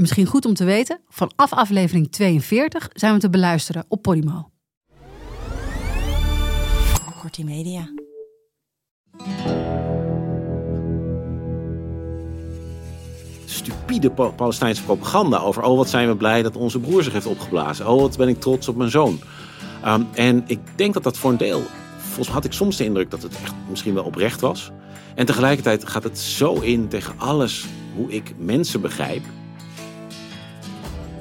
Misschien goed om te weten, vanaf aflevering 42 zijn we te beluisteren op Podimo. Kortie Media. stupide Pa- Palestijnse propaganda over... oh, wat zijn we blij dat onze broer zich heeft opgeblazen. Oh, wat ben ik trots op mijn zoon. Um, en ik denk dat dat voor een deel... Volgens mij had ik soms de indruk dat het echt misschien wel oprecht was. En tegelijkertijd gaat het zo in tegen alles hoe ik mensen begrijp.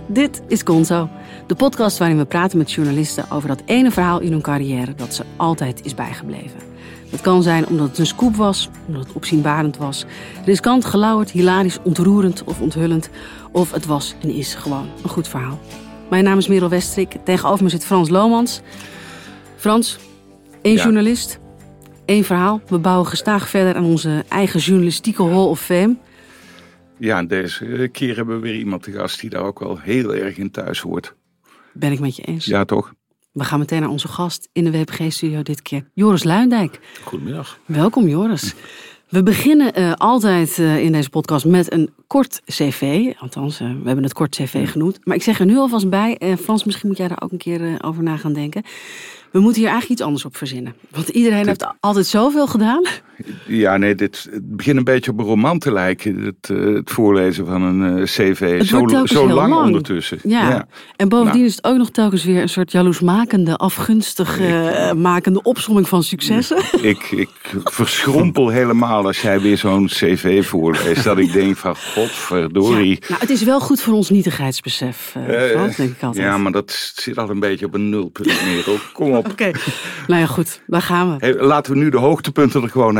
Dit is Gonzo, de podcast waarin we praten met journalisten over dat ene verhaal in hun carrière dat ze altijd is bijgebleven. Dat kan zijn omdat het een scoop was, omdat het opzienbarend was, riskant, gelauwerd, hilarisch, ontroerend of onthullend, of het was en is gewoon een goed verhaal. Mijn naam is Merel Westrik, tegenover me zit Frans Lomans. Frans, één Ja. journalist, één verhaal. We bouwen gestaag verder aan onze eigen journalistieke hall of fame. Ja, en deze keer hebben we weer iemand te gast die daar ook wel heel erg in thuis hoort. Ben ik met je eens. Ja, toch? We gaan meteen naar onze gast in de WPG-studio dit keer, Joris Luindijk. Goedemiddag. Welkom Joris. We beginnen eh, altijd eh, in deze podcast met een kort cv. Althans, eh, we hebben het kort cv genoemd. Maar ik zeg er nu alvast bij, Frans, misschien moet jij daar ook een keer over na gaan denken. We moeten hier eigenlijk iets anders op verzinnen. Want iedereen heeft altijd zoveel gedaan. Ja, nee, dit het begint een beetje op een roman te lijken. Het, eh, het voorlezen van een eh, cv. Zo zo lang, lang. ondertussen. Ja. En bovendien Nou. is het ook nog telkens weer een soort jaloersmakende, afgunstig eh, makende opsomming van successen. Ik, ik verschrompel helemaal als jij weer zo'n cv voorleest. Dat ik denk van, godverdorie. Ja, nou, het is wel goed voor ons nietigheidsbesef, Frans, denk ik altijd. Ja, maar dat zit al een beetje op een nulpunt, Merel. Kom op. Oké, nou ja, goed, daar gaan we. Hey, laten we nu de hoogtepunten er gewoon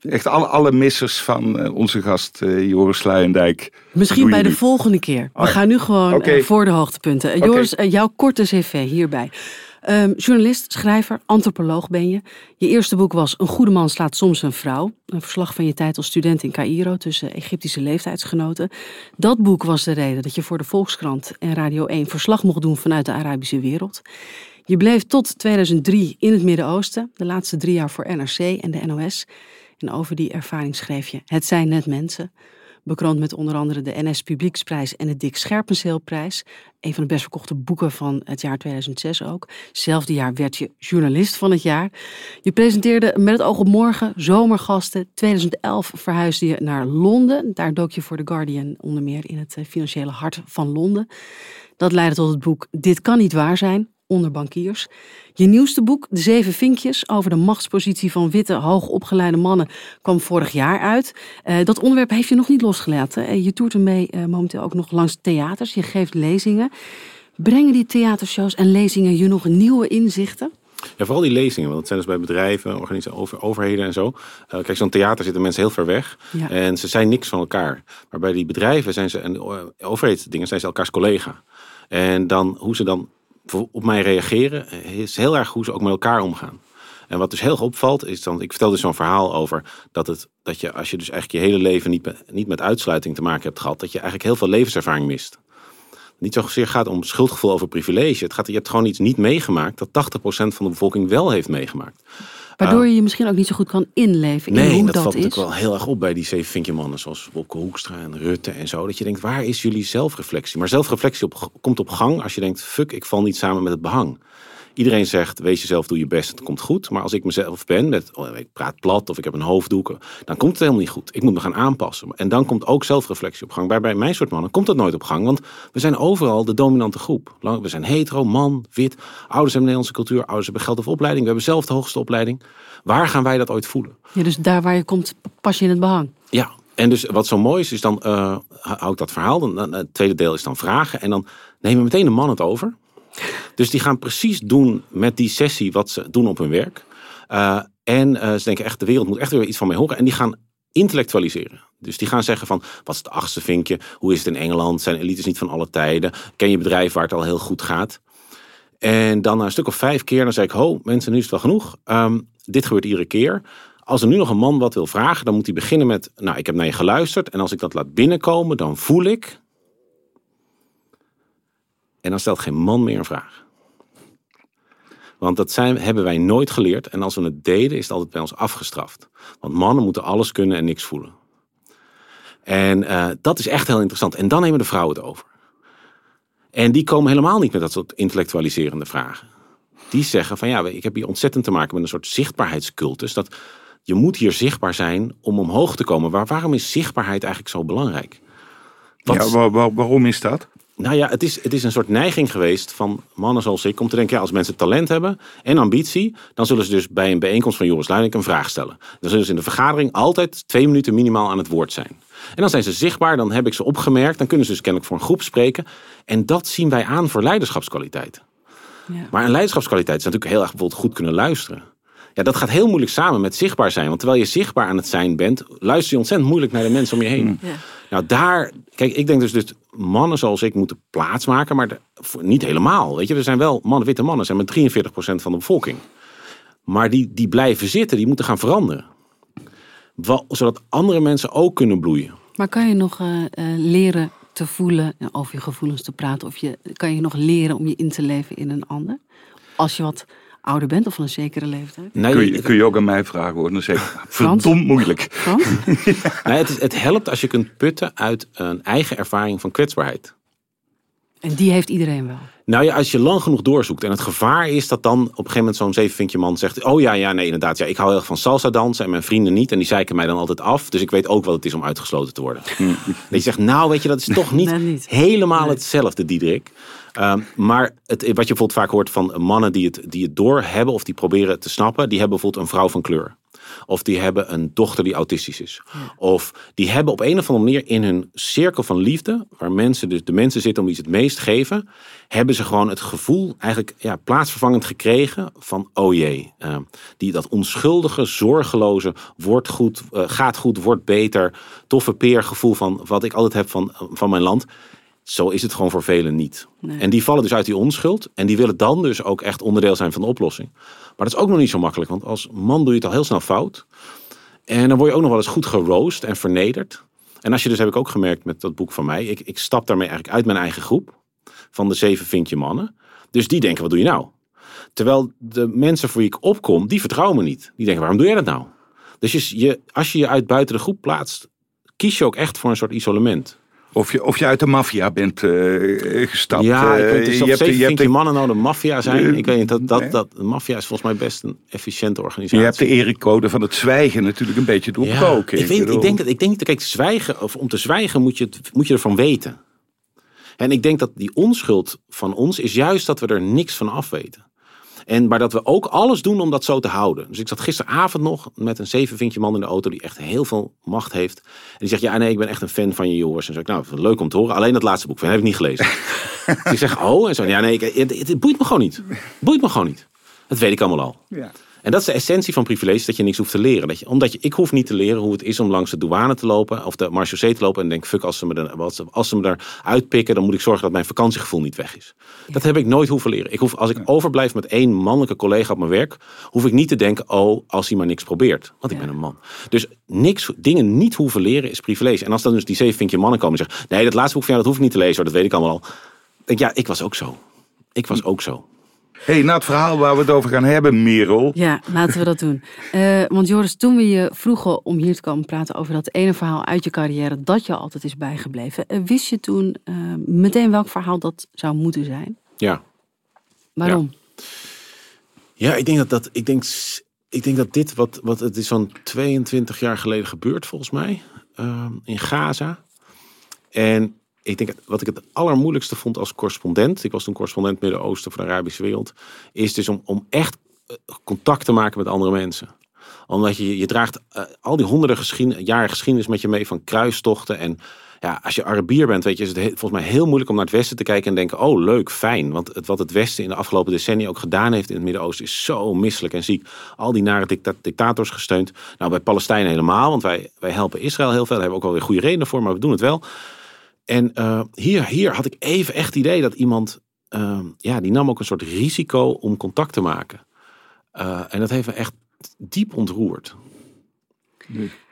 Echt alle, alle missers van eh, onze gast eh, Joris Sluijendijk. Misschien bij de volgende keer. We Oh, gaan nu gewoon eh, voor de hoogtepunten. Joris, jouw korte cv hierbij. Ehm, journalist, schrijver, antropoloog ben je. Je eerste boek was Een goede man slaat soms een vrouw. Een verslag van je tijd als student in Cairo tussen Egyptische leeftijdsgenoten. Dat boek was de reden dat je voor de Volkskrant en Radio 1 verslag mocht doen vanuit de Arabische wereld. Je bleef tot 2003 in het Midden-Oosten, de laatste drie jaar voor NRC en de NOS. En over die ervaring schreef je Het zijn net mensen. Bekroond met onder andere de NS Publieksprijs en de Dick Scherpenzeelprijs. Een van de best verkochte boeken van het jaar 2006 ook. Zelfde jaar werd je journalist van het jaar. Je presenteerde met het oog op morgen zomergasten. 2011 verhuisde je naar Londen. Daar dook je voor The Guardian onder meer in het eh, financiële hart van Londen. Dat leidde tot het boek Dit kan niet waar zijn, onder bankiers. Je nieuwste boek, De Zeven Vinkjes, over de machtspositie van witte, hoogopgeleide mannen, kwam vorig jaar uit. Eh, dat onderwerp heeft je nog niet losgelaten. Eh, je toert ermee eh, momenteel ook nog langs theaters. Je geeft lezingen. Brengen die theatershows en lezingen je nog nieuwe inzichten? Ja, vooral die lezingen, want dat zijn dus bij bedrijven, organisaties, over, overheden en zo. Kijk, zo'n theater zitten mensen heel ver weg Ja. en ze zijn niks van elkaar. Maar bij die bedrijven zijn ze, en overheidsdingen zijn ze elkaars collega. En dan hoe ze dan op mij reageren, eh, is heel erg hoe ze ook met elkaar omgaan. En wat dus heel opvalt, is dan, ik vertel dus zo'n verhaal over dat, het, dat je, als je dus eigenlijk je hele leven niet, niet met uitsluiting te maken hebt gehad, dat je eigenlijk heel veel levenservaring mist niet zozeer gaat om schuldgevoel over privilege. Het gaat, je hebt gewoon iets niet meegemaakt dat 80% van de bevolking wel heeft meegemaakt. Waardoor je je misschien ook niet zo goed kan inleven in Nee, hoe dat, dat, valt is. natuurlijk wel heel erg op bij die zeven vinkje mannen zoals Wopke Hoekstra en Rutte en zo. Dat je denkt, waar is jullie zelfreflectie? Maar zelfreflectie op, komt op gang als je denkt, fuck, ik val niet samen met het behang. Iedereen zegt, wees jezelf, doe je best, het komt goed. Maar als ik mezelf ben, met, oh, ik praat plat of ik heb een hoofddoek, dan komt het helemaal niet goed. Ik moet me gaan aanpassen. En dan komt ook zelfreflectie op gang. Maar bij mijn soort mannen komt dat nooit op gang, want we zijn overal de dominante groep. We zijn hetero, man, wit, ouders hebben Nederlandse cultuur, ouders hebben geld of opleiding, we hebben zelf de hoogste opleiding. Waar gaan wij dat ooit voelen? Ja, dus daar waar je komt, pas je in het behang. Ja, en dus wat zo mooi is, is dan eh hou ik dat verhaal. Dan, dan, het tweede deel is dan vragen. En dan nemen meteen de man het over. Dus die gaan precies doen met die sessie wat ze doen op hun werk. Eh, en eh, ze denken echt, de wereld moet echt weer iets van mij horen. En die gaan intellectualiseren. Dus die gaan zeggen van, wat is het achtste vinkje? Hoe is het in Engeland? Zijn elites niet van alle tijden? Ken je bedrijf waar het al heel goed gaat? En dan na een stuk of vijf keer, dan zei ik, ho mensen, nu is het wel genoeg. Ehm, dit gebeurt iedere keer. Als er nu nog een man wat wil vragen, dan moet hij beginnen met, nou ik heb naar je geluisterd. En als ik dat laat binnenkomen, dan voel ik. En dan stelt geen man meer een vraag. Want dat zijn, hebben wij nooit geleerd. En als we het deden, is het altijd bij ons afgestraft. Want mannen moeten alles kunnen en niks voelen. En eh, dat is echt heel interessant. En dan nemen de vrouwen het over. En die komen helemaal niet met dat soort intellectualiserende vragen. Die zeggen van ja, ik heb hier ontzettend te maken met een soort zichtbaarheidscultus. Dat je moet hier zichtbaar zijn om omhoog te komen. Maar waarom is zichtbaarheid eigenlijk zo belangrijk? Wat, Ja, waar- waar- waarom is dat? Nou ja, het is, het is een soort neiging geweest van mannen zoals ik om te denken, ja, als mensen talent hebben en ambitie, dan zullen ze dus bij een bijeenkomst van Joris Luijendijk een vraag stellen. Dan zullen ze in de vergadering altijd twee minuten minimaal aan het woord zijn. En dan zijn ze zichtbaar, dan heb ik ze opgemerkt, dan kunnen ze dus kennelijk voor een groep spreken. En dat zien wij aan voor leiderschapskwaliteit. Ja. Maar een leiderschapskwaliteit is natuurlijk heel erg bijvoorbeeld goed kunnen luisteren. Ja, dat gaat heel moeilijk samen met zichtbaar zijn. Want terwijl je zichtbaar aan het zijn bent, luister je ontzettend moeilijk naar de mensen om je heen. Ja. Nou, daar, kijk, ik denk dus, dus mannen zoals ik moeten plaatsmaken, maar niet helemaal. Weet je, er zijn wel mannen, witte mannen, zijn met 43% van de bevolking. Maar die, die blijven zitten, die moeten gaan veranderen. Zodat andere mensen ook kunnen bloeien. Maar kan je nog eh, eh, leren te voelen, en over je gevoelens te praten, of je, kan je nog leren om je in te leven in een ander? Als je wat ouder bent of van een zekere leeftijd? Nee, Kun je, kun je ook aan mij vragen hoor. Dan zeg ik, verdomd moeilijk. Frans? nee, het, is- het helpt als je kunt putten uit een eigen ervaring van kwetsbaarheid. En die heeft iedereen wel. Nou ja, als je lang genoeg doorzoekt en het gevaar is dat dan op een gegeven moment zo'n zevenvinkje man zegt: Oh ja, ja, nee, inderdaad, ja, ik hou heel erg van salsa dansen en mijn vrienden niet. En die zeiken mij dan altijd af. Dus ik weet ook wat het is om uitgesloten te worden. Dat je zegt: Nou, weet je, dat is toch niet, helemaal Nee. hetzelfde, Diederik. Ehm, maar het, wat je bijvoorbeeld vaak hoort van mannen die het, die het doorhebben of die proberen te snappen, die hebben bijvoorbeeld een vrouw van kleur. Of die hebben een dochter die autistisch is. Of die hebben op een of andere manier in hun cirkel van liefde, waar mensen, dus de mensen zitten om ze het meest geven, hebben ze gewoon het gevoel eigenlijk ja, plaatsvervangend gekregen van oh jee. eh, die, dat onschuldige, zorgeloze, wordt goed, eh, gaat goed, wordt beter, toffe peer gevoel van wat ik altijd heb van, van mijn land. Zo is het gewoon voor velen niet. Nee. En die vallen dus uit die onschuld. En die willen dan dus ook echt onderdeel zijn van de oplossing. Maar dat is ook nog niet zo makkelijk. Want als man doe je het al heel snel fout. En dan word je ook nog wel eens goed geroost en vernederd. En als je dus, heb ik ook gemerkt met dat boek van mij. Ik, ik stap daarmee eigenlijk uit mijn eigen groep. Van de zeven vinkje mannen. Dus die denken, wat doe je nou? Terwijl de mensen voor wie ik opkom, die vertrouwen me niet. Die denken, waarom doe jij dat nou? Dus je, je, als je je uit buiten de groep plaatst, kies je ook echt voor een soort isolement. Of je, of je uit de maffia bent eh, gestapt. Ja, ik eh, weet, dus je hebt, je hebt de, mannen nou de maffia zijn. Ik weet niet, dat, dat, nee. dat, de maffia is volgens mij best een efficiënte organisatie. je hebt de Erik-code van het zwijgen natuurlijk een beetje doorbroken. ik, weet, ik, bedoel- denk dat, ik denk dat, kijk, zwijgen, of om te zwijgen moet je, het, moet je ervan weten. En ik denk dat die onschuld van ons is juist dat we er niks van af weten. En, maar dat we ook alles doen om dat zo te houden. Dus ik zat gisteravond nog met een zevenvinkje man in de auto die echt heel veel macht heeft. En die zegt, ja nee, ik ben echt een fan van je Joris. En zo, ik, nou, leuk om te horen. Alleen dat laatste boek, van, heb ik niet gelezen. dus ik zeg, oh, en zo, ja nee, ik, het, het boeit me gewoon niet. boeit me gewoon niet. Dat weet ik allemaal al. Ja. En dat is de essentie van privilege, dat je niks hoeft te leren. Dat je, omdat je, ik hoef niet te leren hoe het is om langs de douane te lopen of de marechaussee te lopen en denk, fuck, als ze me, er, als ze- als ze me daar uitpikken, dan moet ik zorgen dat mijn vakantiegevoel niet weg is. Dat heb ik nooit hoeven leren. Ik hoef, als ik overblijf met één mannelijke collega op mijn werk, hoef ik niet te denken, oh, als hij maar niks probeert. Want ik Ja. ben een man. Dus niks, dingen niet hoeven leren is privilege. En als dan dus die zeven vinkje mannen komen en zeggen, nee, dat laatste boek van jou, dat hoef ik niet te lezen, hoor, dat weet ik allemaal al. ja, ik was ook zo. Ik was ook zo. Hey, na het verhaal waar we het over gaan hebben, Merel. Ja, laten we dat doen. Eh, want Joris, toen we je vroegen om hier te komen praten over dat ene verhaal uit je carrière dat je altijd is bijgebleven, eh, wist je toen eh, meteen welk verhaal dat zou moeten zijn? Ja. Waarom? Ja, ik denk dat dat. Ik denk, ik denk dat dit, wat, wat het is zo'n 22 jaar geleden gebeurd, volgens mij. ehm, in Gaza. En ik denk, wat ik het allermoeilijkste vond als correspondent. Ik was toen correspondent Midden-Oosten voor de Arabische wereld. Is dus om, om echt eh, contact te maken met andere mensen omdat je, je draagt eh, al die honderden geschiedenis, jaren geschiedenis met je mee van kruistochten. En ja, als je Arabier bent, weet je, is het he- volgens mij heel moeilijk om naar het Westen te kijken en denken: oh, leuk, fijn. Want wat het Westen in de afgelopen decennia ook gedaan heeft in het Midden-Oosten is zo misselijk en ziek. Al die nare dicta- dictators gesteund. Nou, bij Palestijnen helemaal, want wij, wij helpen Israël heel veel. Daar hebben we ook wel weer goede redenen voor, maar we doen het wel. En eh, hier, hier had ik even echt het idee dat iemand ehm, ja, die nam ook een soort risico om contact te maken. Eh, en dat heeft me echt diep ontroerd.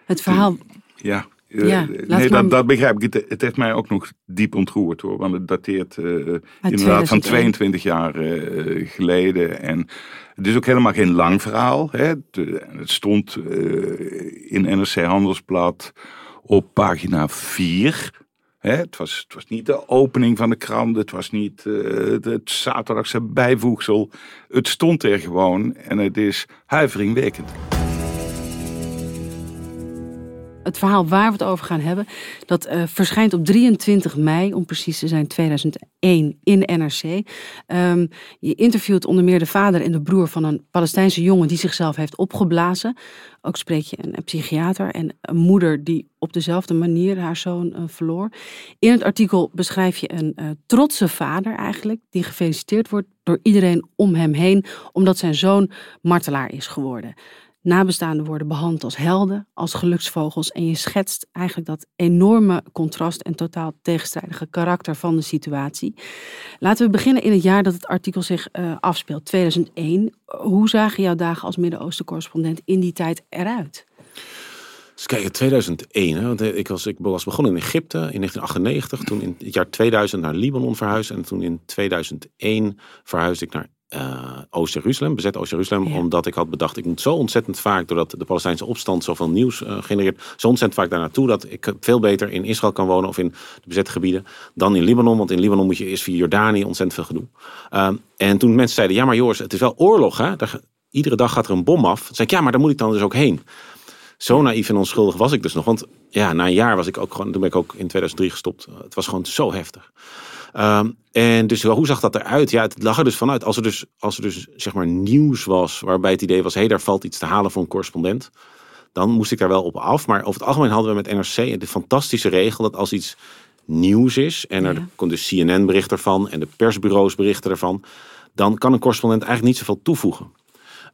Het verhaal. Ja, Ja, Eh, nee, dat, dat begrijp ik. Het, het heeft mij ook nog diep ontroerd hoor. Want het dateert eh, inderdaad 2001. van 22 jaar eh, geleden. En het is ook helemaal geen lang verhaal. Hè. Het, het stond eh, in NRC Handelsblad op pagina 4. Het, was, het was niet de opening van de krant, het was niet eh, het zaterdagse bijvoegsel. Het stond er gewoon en het is huiveringwekkend. Het verhaal waar we het over gaan hebben, dat eh, verschijnt op 23 mei, om precies te zijn 2001, in NRC. Ehm, je interviewt onder meer de vader en de broer van een Palestijnse jongen die zichzelf heeft opgeblazen. Ook spreek je een, psychiater en een moeder die op dezelfde manier haar zoon eh, verloor. In het artikel beschrijf je een eh, trotse vader eigenlijk, die gefeliciteerd wordt door iedereen om hem heen, omdat zijn zoon martelaar is geworden. Nabestaanden worden behandeld als helden, als geluksvogels. En je schetst eigenlijk dat enorme contrast en totaal tegenstrijdige karakter van de situatie. Laten we beginnen in het jaar dat het artikel zich eh, afspeelt, 2001. Hoe zagen jouw dagen als Midden-Oosten-correspondent in die tijd eruit? Dus kijk, 2001. Hè, want ik was, ik was begonnen in Egypte in 1998. Toen in het jaar 2000 naar Libanon verhuisd. En toen in 2001 verhuisde ik naar eh, Oost-Jeruzalem, bezet Oost-Jeruzalem. Ja. Omdat ik had bedacht, ik moet zo ontzettend vaak, doordat de Palestijnse opstand zoveel nieuws eh, genereert, zo ontzettend vaak daar naartoe dat ik veel beter in Israël kan wonen of in de bezette gebieden dan in Libanon. Want in Libanon moet je eerst via Jordanië ontzettend veel gedoe. Ehm, en toen mensen zeiden, ja maar Joris, het is wel oorlog hè. Daar, iedere dag gaat er een bom af. Toen zei ik, ja maar daar moet ik dan dus ook heen. Zo naïef en onschuldig was ik dus nog. Want ja, na een jaar was ik ook gewoon, toen ben ik ook in 2003 gestopt. Het was gewoon zo heftig. Ehm, en dus hoe zag dat eruit? Ja, het lag er dus vanuit. Als er dus, als er dus zeg maar nieuws was waarbij het idee was, hé, hey, daar valt iets te halen voor een correspondent. Dan moest ik daar wel op af. Maar over het algemeen hadden we met NRC de fantastische regel dat als iets nieuws is en er Ja. komt dus CNN bericht ervan en de persbureaus berichten ervan, dan kan een correspondent eigenlijk niet zoveel toevoegen.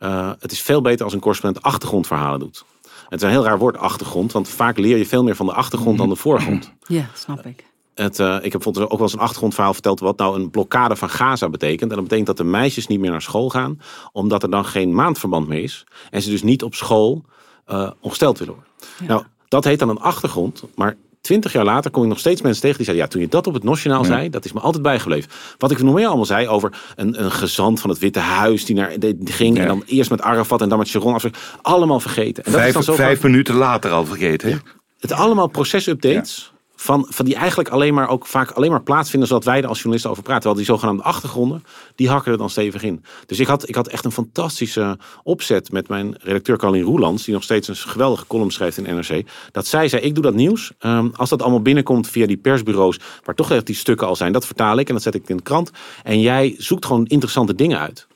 Uh, het is veel beter als een correspondent achtergrondverhalen doet. Het is een heel raar woord achtergrond, want vaak leer je veel meer van de achtergrond dan de voorgrond. Ja, snap ik. Het, uh, ik heb ook wel eens een achtergrondverhaal verteld wat nou een blokkade van Gaza betekent. En dat betekent dat de meisjes niet meer naar school gaan, omdat er dan geen maandverband meer is. En ze dus niet op school uh, ongesteld willen worden. Ja. Nou, dat heet dan een achtergrond, maar twintig jaar later kom ik nog steeds mensen tegen die zeiden: Ja, toen je dat op het Nationaal Ja. zei, dat is me altijd bijgebleven. Wat ik nog meer allemaal zei over een, een gezant van het Witte Huis die naar die ging Ja. en dan eerst met Arafat en dan met Sharon afspraak. Allemaal vergeten. En dat is Vijf, dan zo vijf vaak- minuten later al vergeten. hè? het allemaal procesupdates. Van, van die eigenlijk alleen maar ook vaak alleen maar plaatsvinden zodat wij er als journalisten over praten. Terwijl die zogenaamde achtergronden, die hakken er dan stevig in. Dus ik had, ik had echt een fantastische opzet met mijn redacteur Carlien Roelands, die nog steeds een geweldige column schrijft in NRC. Dat zij zei, ik doe dat nieuws. Ehm, als dat allemaal binnenkomt via die persbureaus, waar toch echt die stukken al zijn, dat vertaal ik en dat zet ik in de krant. En jij zoekt gewoon interessante dingen uit.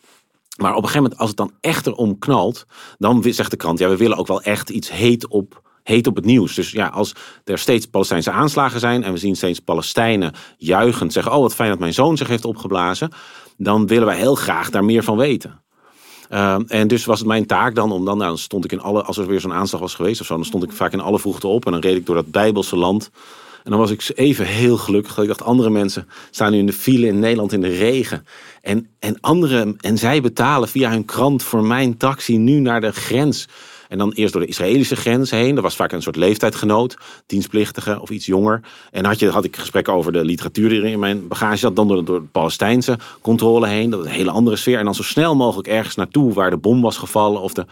Maar op een gegeven moment, als het dan echt erom knalt, dan zegt de krant, ja, we willen ook wel echt iets heet op, heet op het nieuws. Dus ja, als er steeds Palestijnse aanslagen zijn en we zien steeds Palestijnen juichend zeggen, oh wat fijn dat mijn zoon zich heeft opgeblazen, dan willen wij heel graag daar meer van weten. Ehm, en dus was het mijn taak dan om dan, nou, dan stond ik in alle, als er weer zo'n aanslag was geweest of zo, dan stond ik vaak in alle vroegte op en dan reed ik door dat Bijbelse land. En dan was ik even heel gelukkig. Ik dacht, andere mensen staan nu in de file in Nederland in de regen. En, en, anderen, en zij betalen via hun krant voor mijn taxi nu naar de grens. En dan eerst door de Israëlische grens heen. Dat was vaak een soort leeftijdgenoot, dienstplichtige of iets jonger. En had, je, had ik gesprekken over de literatuur die er in mijn bagage zat. Dan door, door de Palestijnse controle heen. Dat was een hele andere sfeer. En dan zo snel mogelijk ergens naartoe waar de bom was gevallen. Of de,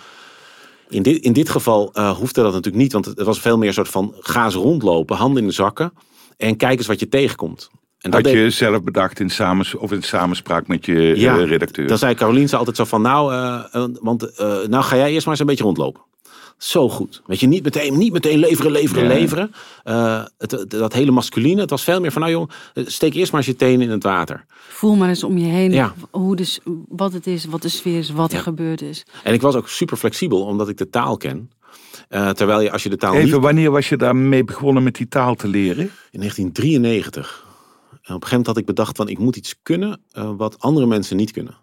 in dit, in dit geval eh, hoefde dat natuurlijk niet, want het was veel meer een soort van ga eens rondlopen, handen in de zakken en kijk eens wat je tegenkomt. En Had deed- je zelf bedacht in, samens, of in samenspraak met je Ja, eh, redacteur? Dan zei Carolien ze altijd zo van, nou, eh, eh, want eh, nou ga jij eerst maar eens een beetje rondlopen. Zo goed. Weet je, niet meteen, niet meteen leveren, leveren, Ja. leveren. Eh, het, het- dat hele masculine, het was veel meer van, nou eh, steek eerst maar eens je tenen in het water. Voel maar eens om je heen Ja. hoe de, s- wat het is, wat de sfeer is, wat er Ja. gebeurd is. En ik was ook super flexibel, omdat ik de taal ken. Eh, terwijl je, als je de taal Even, niet wanneer was je daarmee begonnen met die taal te leren? In 1993. Op een gegeven moment had ik bedacht van ik moet iets kunnen eh, wat andere mensen niet kunnen.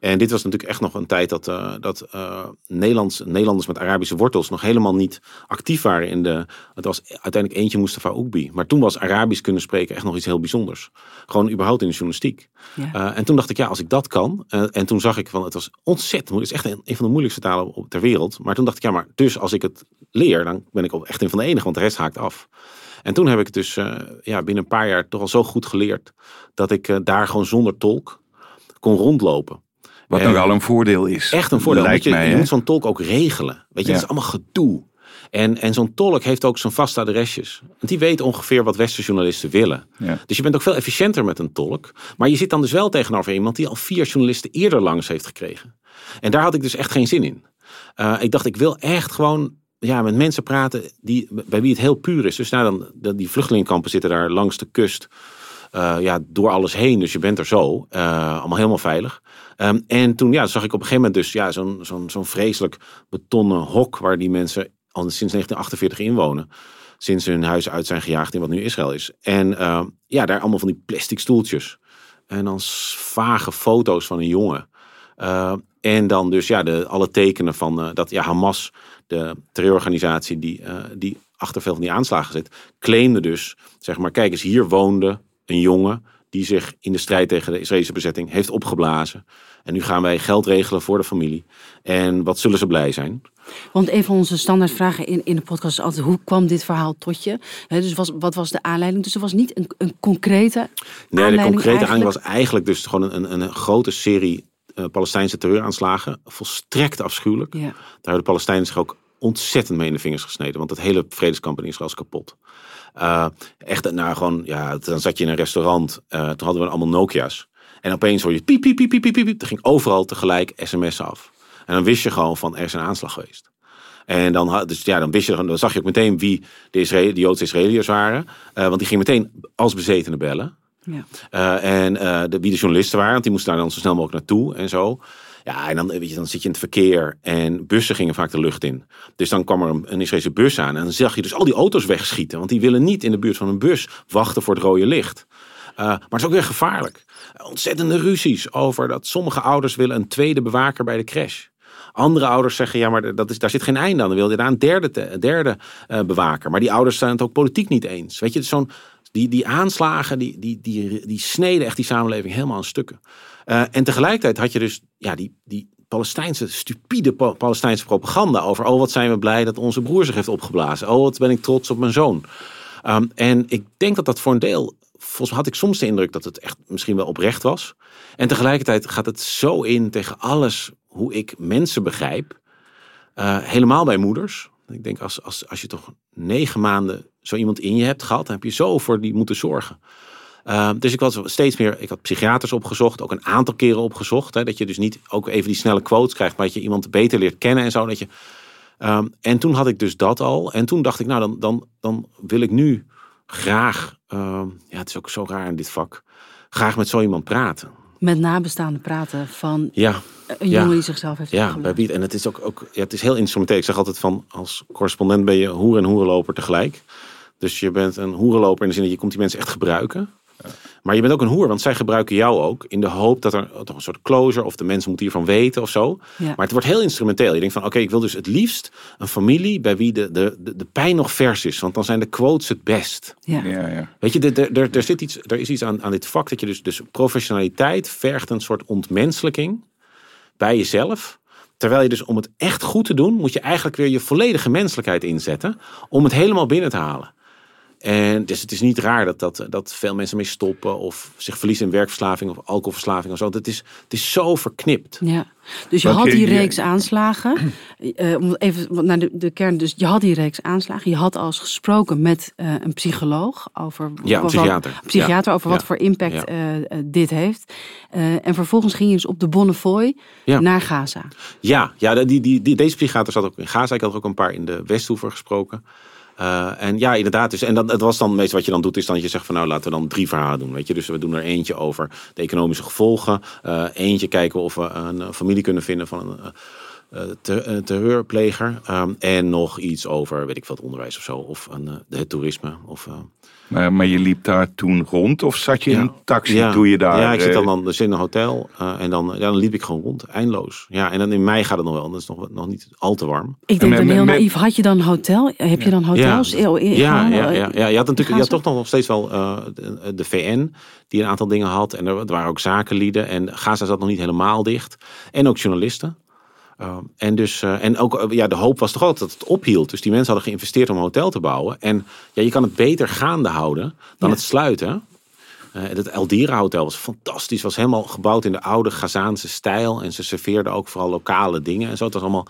En dit was natuurlijk echt nog een tijd dat, uh, dat uh, Nederlands, Nederlanders met Arabische wortels nog helemaal niet actief waren in de. Het was uiteindelijk eentje Mustafa Oekbi. Maar toen was Arabisch kunnen spreken echt nog iets heel bijzonders. Gewoon überhaupt in de journalistiek. Ja. Uh, en toen dacht ik, ja, als ik dat kan. en toen zag ik van, het was ontzettend moeilijk. Het is echt een, een van de moeilijkste talen ter wereld. Maar toen dacht ik, ja, maar dus als ik het leer, dan ben ik echt een van de enige, want de rest haakt af. En toen heb ik het dus uh, ja, binnen een paar jaar toch al zo goed geleerd dat ik uh, daar gewoon zonder tolk kon rondlopen. Wat en, nogal een voordeel is. Echt een voordeel. Lijkt je, mij, je moet zo'n tolk ook regelen. Weet je, ja. dat is allemaal gedoe. En, en zo'n tolk heeft ook zijn vaste adresjes. Want die weet ongeveer wat westerjournalisten willen. Ja. Dus je bent ook veel efficiënter met een tolk. Maar je zit dan dus wel tegenover iemand die al vier journalisten eerder langs heeft gekregen. En daar had ik dus echt geen zin in. Uh, ik dacht, ik wil echt gewoon ja, met mensen praten die, bij wie het heel puur is. Dus nou, dan, die vluchtelingenkampen zitten daar langs de kust. Uh, ja, door alles heen. Dus je bent er zo. Uh, allemaal helemaal veilig. Um, en toen ja, zag ik op een gegeven moment dus ja, zo'n zo'n zo'n vreselijk betonnen hok. Waar die mensen al sinds 1948 inwonen. Sinds hun huis uit zijn gejaagd in wat nu Israël is. En uh, ja, daar allemaal van die plastic stoeltjes. En dan vage foto's van een jongen. en dan dus ja, de, alle tekenen van dat ja, Hamas de terreurorganisatie die, uh, die achter veel van die aanslagen zit, claimde dus, zeg maar, kijk eens, hier woonde een jongen die zich in de strijd tegen de Israëlische bezetting heeft opgeblazen. En nu gaan wij geld regelen voor de familie. En wat zullen ze blij zijn? Want een van onze standaardvragen in, in de podcast is altijd: hoe kwam dit verhaal tot je? He, dus was, wat was de aanleiding? Dus er was niet een, een concrete. Nee, de concrete aanleiding was eigenlijk dus gewoon een, een, een grote serie Palestijnse terreuraanslagen. Volstrekt afschuwelijk. Ja. Daar hebben de Palestijnen zich ook ontzettend mee in de vingers gesneden. Want het hele vredeskamp in Israël is kapot. Uh, echt, nou gewoon, ja, dan zat je in een restaurant. Uh, toen hadden we allemaal Nokia's. En opeens hoor je piep, piep, piep, piep, piep, piep. Er ging overal tegelijk sms af. En dan wist je gewoon van, er is een aanslag geweest. En dan, dus ja, dan, wist je, dan zag je ook meteen wie de, Israël, de Joodse Israëliërs waren. Uh, want die gingen meteen als bezetenen bellen. Ja. Uh, en uh, de, wie de journalisten waren, want die moesten daar dan zo snel mogelijk naartoe en zo. Ja, en dan, weet je, dan zit je in het verkeer en bussen gingen vaak de lucht in. Dus dan kwam er een, een bus aan en dan zag je dus al die auto's wegschieten. Want die willen niet in de buurt van een bus wachten voor het rode licht. Uh, maar het is ook weer gevaarlijk. Ontzettende ruzies over dat sommige ouders willen een tweede bewaker bij de crash. Andere ouders zeggen, ja, maar dat is, daar zit geen einde aan. Dan wil je daar een derde, derde bewaker. Maar die ouders zijn het ook politiek niet eens. Weet je, zo'n die, die aanslagen, die, die, die, die sneden echt die samenleving helemaal aan stukken. Uh, en tegelijkertijd had je dus ja, die, die Palestijnse, stupide Palestijnse propaganda over. Oh, wat zijn we blij dat onze broer zich heeft opgeblazen. Oh, wat ben ik trots op mijn zoon. Um, en ik denk dat dat voor een deel. Volgens mij had ik soms de indruk dat het echt misschien wel oprecht was. En tegelijkertijd gaat het zo in tegen alles hoe ik mensen begrijp. Uh, helemaal bij moeders. Ik denk als, als, als je toch negen maanden zo iemand in je hebt gehad, dan heb je zo voor die moeten zorgen. Uh, dus ik was steeds meer, ik had psychiaters opgezocht, ook een aantal keren opgezocht. Hè, dat je dus niet ook even die snelle quotes krijgt, maar dat je iemand beter leert kennen en zo. Dat je, um, en toen had ik dus dat al. En toen dacht ik, nou dan, dan, dan wil ik nu graag, um, ja het is ook zo raar in dit vak, graag met zo iemand praten. Met nabestaanden praten van ja, een jongen die zichzelf heeft Ja, bij. En het is ook, ook ja, het is heel instrumenteel. Ik zeg altijd van, als correspondent ben je hoer en hoerenloper tegelijk. Dus je bent een hoerenloper in de zin dat je komt die mensen echt gebruiken. Ja. Maar je bent ook een hoer, want zij gebruiken jou ook in de hoop dat er toch een soort closure of de mensen moeten hiervan weten of zo. Ja. Maar het wordt heel instrumenteel. Je denkt van oké, okay, ik wil dus het liefst een familie bij wie de, de, de, de, pijn nog vers is, want dan zijn de quotes het best. Ja. Ja, ja. Weet je, er, er, er, zit iets, er is iets aan, aan dit vak dat je dus, dus professionaliteit vergt een soort ontmenselijking bij jezelf. Terwijl je dus om het echt goed te doen, moet je eigenlijk weer je volledige menselijkheid inzetten om het helemaal binnen te halen. En dus het is niet raar dat, dat, dat veel mensen mee stoppen of zich verliezen in werkverslaving of alcoholverslaving of zo. Het is, het is zo verknipt. Ja, dus je Want had die je- reeks aanslagen. eh, om even naar de, de kern. Dus je had die reeks aanslagen. Je had al eens gesproken met eh, een psycholoog over. Ja, een wat- psychiater. een psychiater over wat Ja. voor impact Ja. eh, dit heeft. Eh, en vervolgens ging je dus op de Bonnefoy Ja. naar Gaza. Ja, ja die, die, die, deze psychiater zat ook in Gaza. Ik had er ook een paar in de Westhoever gesproken. Uh, en ja, inderdaad. Dus, en dat, het was dan meestal wat je dan doet, is dan je zegt van nou laten we dan drie verhalen doen. Weet je? Dus we doen er eentje over de economische gevolgen. Uh, eentje kijken of we een, familie kunnen vinden van een, eh, terreurpleger. Ehm, en nog iets over, weet ik het onderwijs of zo. Of een, eh, het toerisme. Of, eh, Maar, maar je liep daar toen rond of zat je in Ja. een taxi ja, toen je daar... Ja, ik zit dan, eh, dan dus in een hotel. eh, en dan, ja, dan liep ik gewoon rond, eindeloos. Ja, en dan in mei gaat het nog wel. Dat is nog, nog niet al te warm. Ik denk met- dan heel met- naïef. Had je dan hotel? Heb je dan hotels? Ja. in- Ja, gewoon, ja, eh, ja, ja. Je had natuurlijk je had toch nog steeds wel eh, de, de VN, die een aantal dingen had. En er, er waren ook zakenlieden. En Gaza zat nog niet helemaal dicht. En ook journalisten. Uh, en, dus, uh, en ook uh, ja, de hoop was toch altijd dat het ophield. Dus die mensen hadden geïnvesteerd om een hotel te bouwen. En ja, je kan het beter gaande houden dan Ja. het sluiten. Uh, het Eldira Hotel was fantastisch. Was helemaal gebouwd in de oude Gazaanse stijl. En ze serveerden ook vooral lokale dingen. En zo. Het was allemaal.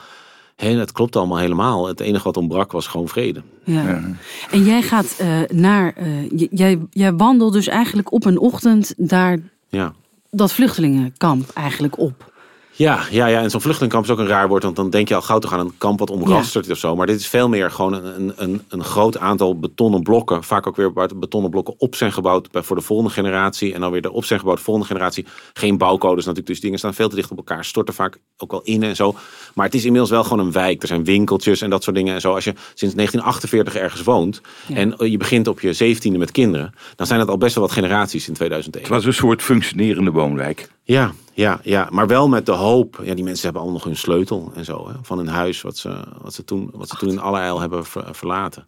Heel, het klopt allemaal helemaal. Het enige wat ontbrak was gewoon vrede. Ja. ja. En jij gaat uh, naar. Uh, jij, jij wandelt dus eigenlijk op een ochtend daar. Ja. Dat vluchtelingenkamp eigenlijk op. Ja, ja, ja, en zo'n vluchtelingkamp is ook een raar woord, want dan denk je al gauw toch aan een kamp wat omrasterd is ja. of zo. Maar dit is veel meer gewoon een, een, een groot aantal betonnen blokken, vaak ook weer waar betonnen blokken op zijn gebouwd voor de volgende generatie. En dan weer erop zijn gebouwd volgende generatie. Geen bouwcodes natuurlijk, dus dingen staan veel te dicht op elkaar, storten vaak ook wel in en zo. Maar het is inmiddels wel gewoon een wijk. Er zijn winkeltjes en dat soort dingen en zo. Als je sinds 1948 ergens woont ja. en je begint op je zeventiende met kinderen, dan zijn het al best wel wat generaties in 2001. Het was een soort functionerende woonwijk. Ja, ja, ja, maar wel met de hoop. Ja, die mensen hebben allemaal nog hun sleutel en zo. Hè, van hun huis, wat ze, wat ze, toen, wat ze toen in allerijl hebben ver, verlaten.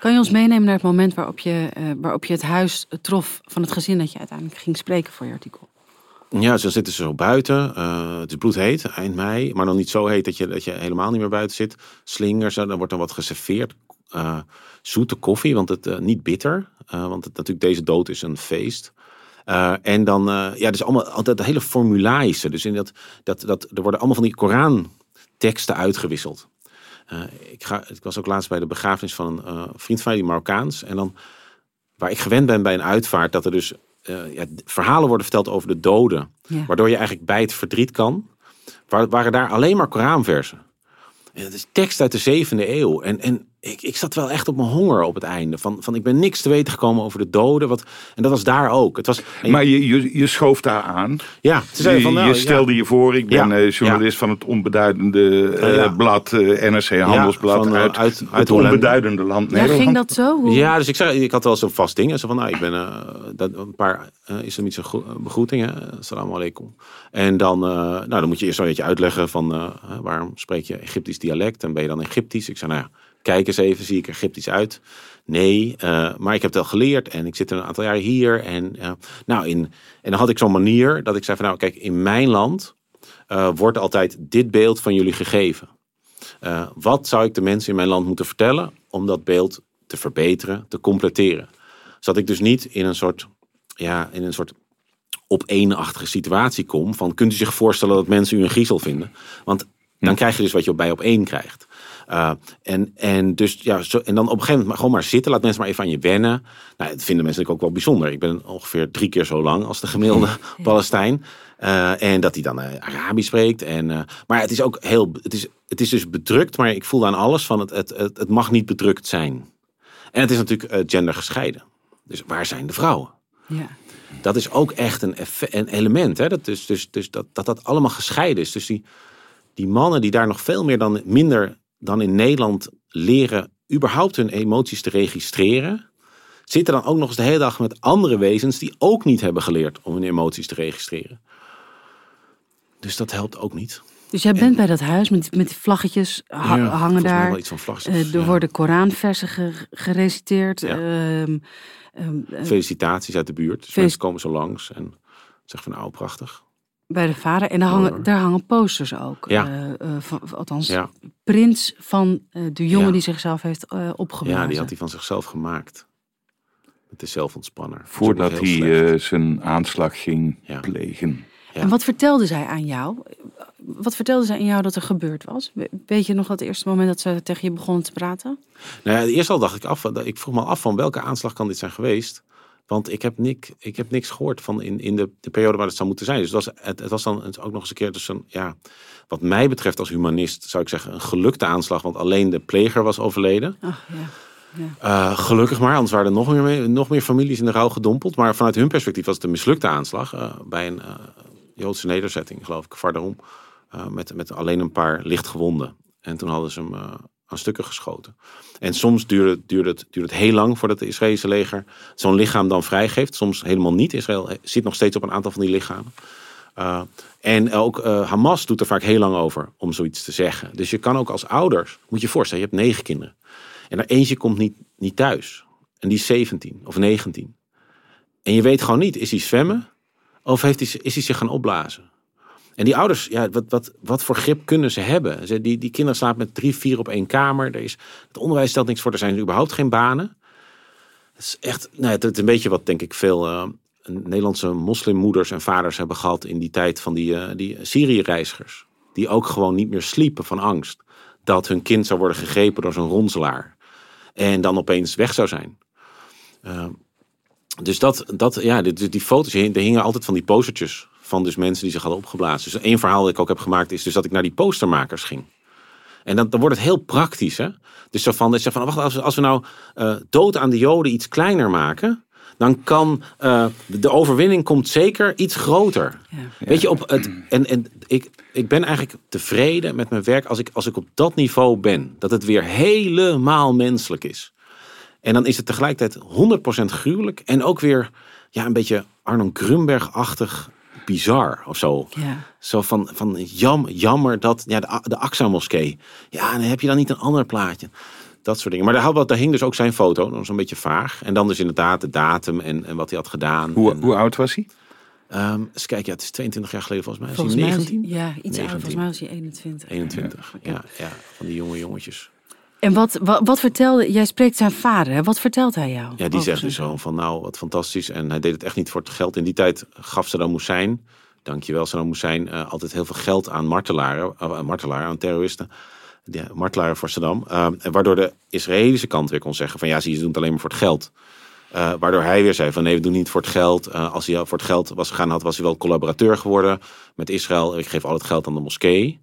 Kan je ons meenemen naar het moment waarop je, uh, waarop je het huis trof van het gezin dat je uiteindelijk ging spreken voor je artikel? Ja, zo zitten ze zo buiten. Uh, het is bloedheet, eind mei. Maar nog niet zo heet dat je, dat je helemaal niet meer buiten zit. Slingers, dan wordt er wat geserveerd. Uh, zoete koffie, want het uh, niet bitter. want het, natuurlijk deze dood is een feest. Uh, en dan, uh, ja, dus allemaal altijd de hele formularische. Dus in dat, dat, dat, er worden allemaal van die Koran-teksten uitgewisseld. Uh, ik, ga, ik was ook laatst bij de begrafenis van een vriend van mij, die Marokkaans. En dan, waar ik gewend ben bij een uitvaart, dat er dus ja, verhalen worden verteld over de doden. Ja. Waardoor je eigenlijk bij het verdriet kan. Waar, waren daar alleen maar Koranversen. En dat is tekst uit de zevende eeuw. En, en ik, ik zat wel echt op mijn honger op het einde. Van, van ik ben niks te weten gekomen over de doden. Wat, en dat was daar ook. Het was, en, maar je, je, je schoof daar aan. Ja, ze zei van, nou, je, je stelde ja. je voor, ik ben ja, journalist ja. van het onbeduidende uh, blad, uh, NRC Handelsblad. van, uit, uit, uit het onbeduidende land ja, Nederland. ging dat zo? Hoe? Ja, dus ik, zei, ik had wel zo'n vast ding. Zo van, nou, ik ben uh, dat, een paar islamitische begroetingen. Salam alaikum. En dan, nou, dan moet je eerst een beetje uitleggen van waarom spreek je Egyptisch dialect en ben je dan Egyptisch? Ik zei, nou ja kijk eens even, zie ik er Egyptisch uit? Nee, uh, maar ik heb het al geleerd en ik zit er een aantal jaar hier. En, uh, nou in, en dan had ik zo'n manier dat ik zei van nou kijk, in mijn land uh, wordt altijd dit beeld van jullie gegeven. wat zou ik de mensen in mijn land moeten vertellen om dat beeld te verbeteren, te completeren? Zodat ik dus niet in een soort, ja, in een soort op eenachtige situatie kom van kunt u zich voorstellen dat mensen u een griezel vinden? Want dan krijg je dus wat je bij op één krijgt. Uh, en, en, dus, ja, zo, en dan op een gegeven moment gewoon maar zitten. Laat mensen maar even aan je wennen. Nou, dat vinden mensen ook wel bijzonder. Ik ben ongeveer drie keer zo lang als de gemiddelde ja. Palestijn. Uh, en dat hij dan uh, Arabisch spreekt. En, maar het is ook heel. Het is, het is dus bedrukt, maar ik voel aan alles van het, het, het, het mag niet bedrukt zijn. En het is natuurlijk gendergescheiden. Dus waar zijn de vrouwen? Ja. Dat is ook echt een, een element. Hè? Dat, is, dus, dus dat, dat dat allemaal gescheiden is. Dus die, die mannen die daar nog veel meer dan minder dan in Nederland leren überhaupt hun emoties te registreren, zitten dan ook nog eens de hele dag met andere wezens die ook niet hebben geleerd om hun emoties te registreren. Dus dat helpt ook niet. Dus jij bent en, bij dat huis met, met die vlaggetjes ha ja, hangen daar. Wel iets van vlaggetjes, uh, er ja. worden Koranversen ge gereciteerd. Ja. Uh, um, uh, Felicitaties uit de buurt. Dus mensen komen zo langs en zeggen van nou prachtig. Bij de vader. En daar hangen, daar hangen posters ook. Ja. Uh, van, althans, ja. prints van uh, de jongen ja. die zichzelf heeft uh, opgeblazen. Ja, die had hij van zichzelf gemaakt. Het is zelfontspanner. Voordat hij zijn aanslag ging Ja. plegen. En wat vertelde zij aan jou? Wat vertelde zij aan jou dat er gebeurd was? Weet je nog dat eerste moment dat ze tegen je begonnen te praten? Nou ja, eerst al dacht ik af, ik vroeg me af van welke aanslag kan dit zijn geweest. Want ik heb, nik, ik heb niks gehoord van in, in de, de periode waar het zou moeten zijn. Dus het was, het, het was dan ook nog eens een keer dus een, ja, wat mij betreft als humanist zou ik zeggen een gelukte aanslag. Want alleen de pleger was overleden. Ach, ja. Ja. Uh, gelukkig maar, anders waren er nog meer, nog meer families in de rouw gedompeld. Maar vanuit hun perspectief was het een mislukte aanslag. Uh, bij een uh, Joodse nederzetting, geloof ik, verderom. eh, met, met alleen een paar lichtgewonden. En toen hadden ze hem aan stukken geschoten. En soms duurde, duurde, het, duurde het heel lang voordat het Israëlische leger zo'n lichaam dan vrijgeeft. Soms helemaal niet. Israël zit nog steeds op een aantal van die lichamen. Uh, en ook uh, Hamas doet er vaak heel lang over om zoiets te zeggen. Dus je kan ook als ouders, moet je je voorstellen, je hebt negen kinderen. En er eentje komt niet, niet thuis. En die is 17 of 19. En je weet gewoon niet, is hij zwemmen? Of heeft hij, is hij zich gaan opblazen? En die ouders, ja, wat, wat, wat voor grip kunnen ze hebben? Ze, die, die kinderen slapen met drie, vier op één kamer. Er is, het onderwijs stelt niks voor. Er zijn überhaupt geen banen. Het is echt, nou, het, is een beetje wat denk ik veel uh, Nederlandse moslimmoeders en vaders hebben gehad in die tijd van die, uh, die Syrië-reizigers. Die ook gewoon niet meer sliepen van angst. Dat hun kind zou worden gegrepen door zo'n ronselaar. En dan opeens weg zou zijn. Uh, dus dat, dat ja, die, die foto's, er hingen altijd van die postertjes van dus mensen die zich hadden opgeblazen. Dus één verhaal dat ik ook heb gemaakt is dus dat ik naar die postermakers ging. En dan, dan wordt het heel praktisch. Hè? Dus zo van, van wacht, als we, als we nou uh, dood aan de Joden iets kleiner maken, dan kan uh, de overwinning komt zeker iets groter. Ja. Weet je, op het, en, en ik, ik ben eigenlijk tevreden met mijn werk als ik, als ik op dat niveau ben. Dat het weer helemaal menselijk is. En dan is het tegelijkertijd 100% gruwelijk en ook weer ja, een beetje Arno Grunberg-achtig bizar of zo. Ja. Zo van, van jam, jammer dat ja, de, de AXA-moskee. Ja, dan heb je dan niet een ander plaatje. Dat soort dingen. Maar daar, daar hing dus ook zijn foto. Dat was een beetje vaag. En dan dus inderdaad de datum en, en wat hij had gedaan. Hoe, en, hoe oud was hij? Um, eens kijken, ja, het is 22 jaar geleden volgens mij. Volgens is mij hij is hij- 19? ja, iets 19. ouder. Volgens mij was hij 21. 21, Ja. ja, ja, van die jonge jongetjes. En wat, wat, wat vertelde, jij spreekt zijn vader, hè? wat vertelt hij jou? Ja, die zegt dus zo van nou, wat fantastisch. En hij deed het echt niet voor het geld. In die tijd gaf Saddam Hussein, dankjewel Saddam Hussein, eh, altijd heel veel geld aan martelaren, uh, aan martelaren, aan terroristen. Ja, martelaren voor Saddam. Eh, waardoor de Israëlische kant weer kon zeggen van ja, ze doen het alleen maar voor het geld. Eh, waardoor hij weer zei van nee, we doen niet voor het geld. Eh, als hij voor het geld was gegaan had, was hij wel collaborateur geworden met Israël. Ik geef al het geld aan de moskee.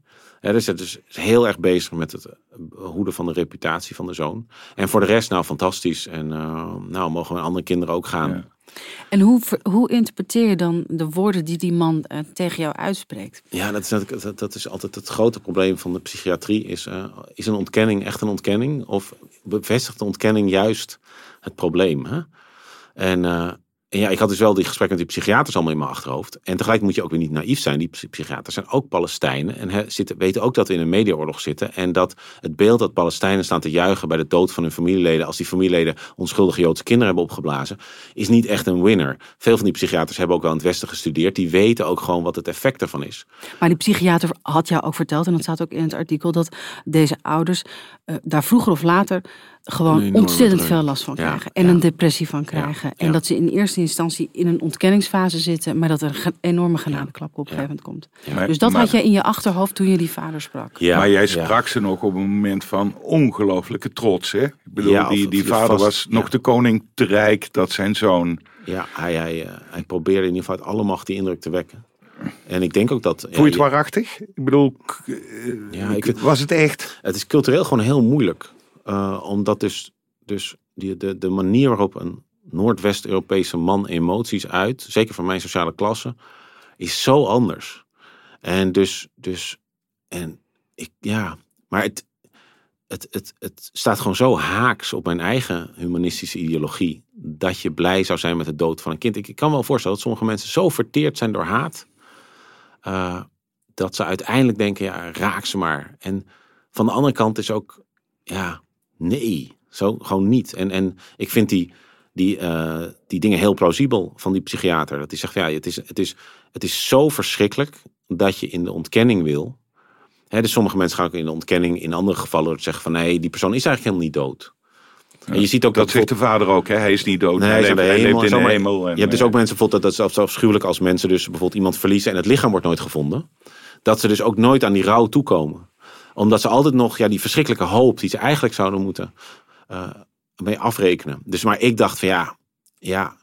Hè, dus het is heel erg bezig met het behoeden van de reputatie van de zoon. En voor de rest, nou fantastisch. En eh, nou mogen we andere kinderen ook gaan. Ja. En hoe, hoe interpreteer je dan de woorden die die man eh, tegen jou uitspreekt? Ja, dat is, natuurlijk- dat, dat is altijd het grote probleem van de psychiatrie. Is, eh, is een ontkenning echt een ontkenning? Of bevestigt de ontkenning juist het probleem? Hè? En, eh, en ja, ik had dus wel die gesprekken met die psychiaters allemaal in mijn achterhoofd. En tegelijk moet je ook weer niet naïef zijn. Die psy- psychiaters zijn ook Palestijnen. En he, weten ook dat we in een mediaoorlog zitten. En dat het beeld dat Palestijnen staan te juichen bij de dood van hun familieleden. als die familieleden onschuldige Joodse kinderen hebben opgeblazen. is niet echt een winner. Veel van die psychiaters hebben ook wel in het Westen gestudeerd. Die weten ook gewoon wat het effect ervan is. Maar die psychiater had jou ook verteld, en dat staat ook in het artikel, dat deze ouders eh, daar vroeger of later gewoon ontzettend druk. veel last van Ja, krijgen. En ja. een depressie van krijgen. En ja. dat ze in eerste instantie in een ontkenningsfase zitten, maar dat er een enorme genadeklap op een gegeven moment komt. Maar- Dus dat maar- had jij in je achterhoofd toen je die vader sprak. Ja, maar jij ja. sprak ze nog op een moment van ongelooflijke trots, hè? Ik bedoel, die, die vader vast- was nog de koning te rijk dat zijn zoon... Ja, hij, hij, eh, hij probeerde in ieder geval uit alle macht die indruk te wekken. En ik denk ook dat... Voel je het waarachtig? Ik bedoel, eh, Ja, ik was het echt? Het is cultureel gewoon heel moeilijk. Eh, omdat dus, dus die, de, de manier waarop een Noordwest-Europese man emoties uit, zeker van mijn sociale klasse, is zo anders. En dus, dus en ik, ja, maar het, het, het, het staat gewoon zo haaks op mijn eigen humanistische ideologie, dat je blij zou zijn met de dood van een kind. Ik, ik kan wel voorstellen dat sommige mensen zo verteerd zijn door haat, eh, dat ze uiteindelijk denken, ja, raak ze maar. En van de andere kant is ook, ja, nee, zo gewoon niet. En, en ik vind die, die, eh, die dingen heel plausibel van die psychiater. Dat hij zegt, ja, het is, het, is, het is zo verschrikkelijk dat je in de ontkenning wil. Hè, dus sommige mensen gaan ook in de ontkenning, in andere gevallen zeggen van nee, die persoon is eigenlijk helemaal niet dood. En je ziet ook Dat dat, zegt de vader ook, hè? Hij is niet dood. Nee, hij leeft, hij leeft in de hemel. en, je hebt dus eh, ook mensen bijvoorbeeld dat dat is zelfs afschuwelijk als mensen dus bijvoorbeeld iemand verliezen en het lichaam wordt nooit gevonden. Dat ze dus ook nooit aan die rouw toekomen. Omdat ze altijd nog ja, die verschrikkelijke hoop die ze eigenlijk zouden moeten eh, mee afrekenen. Dus maar ik dacht van ja, ja,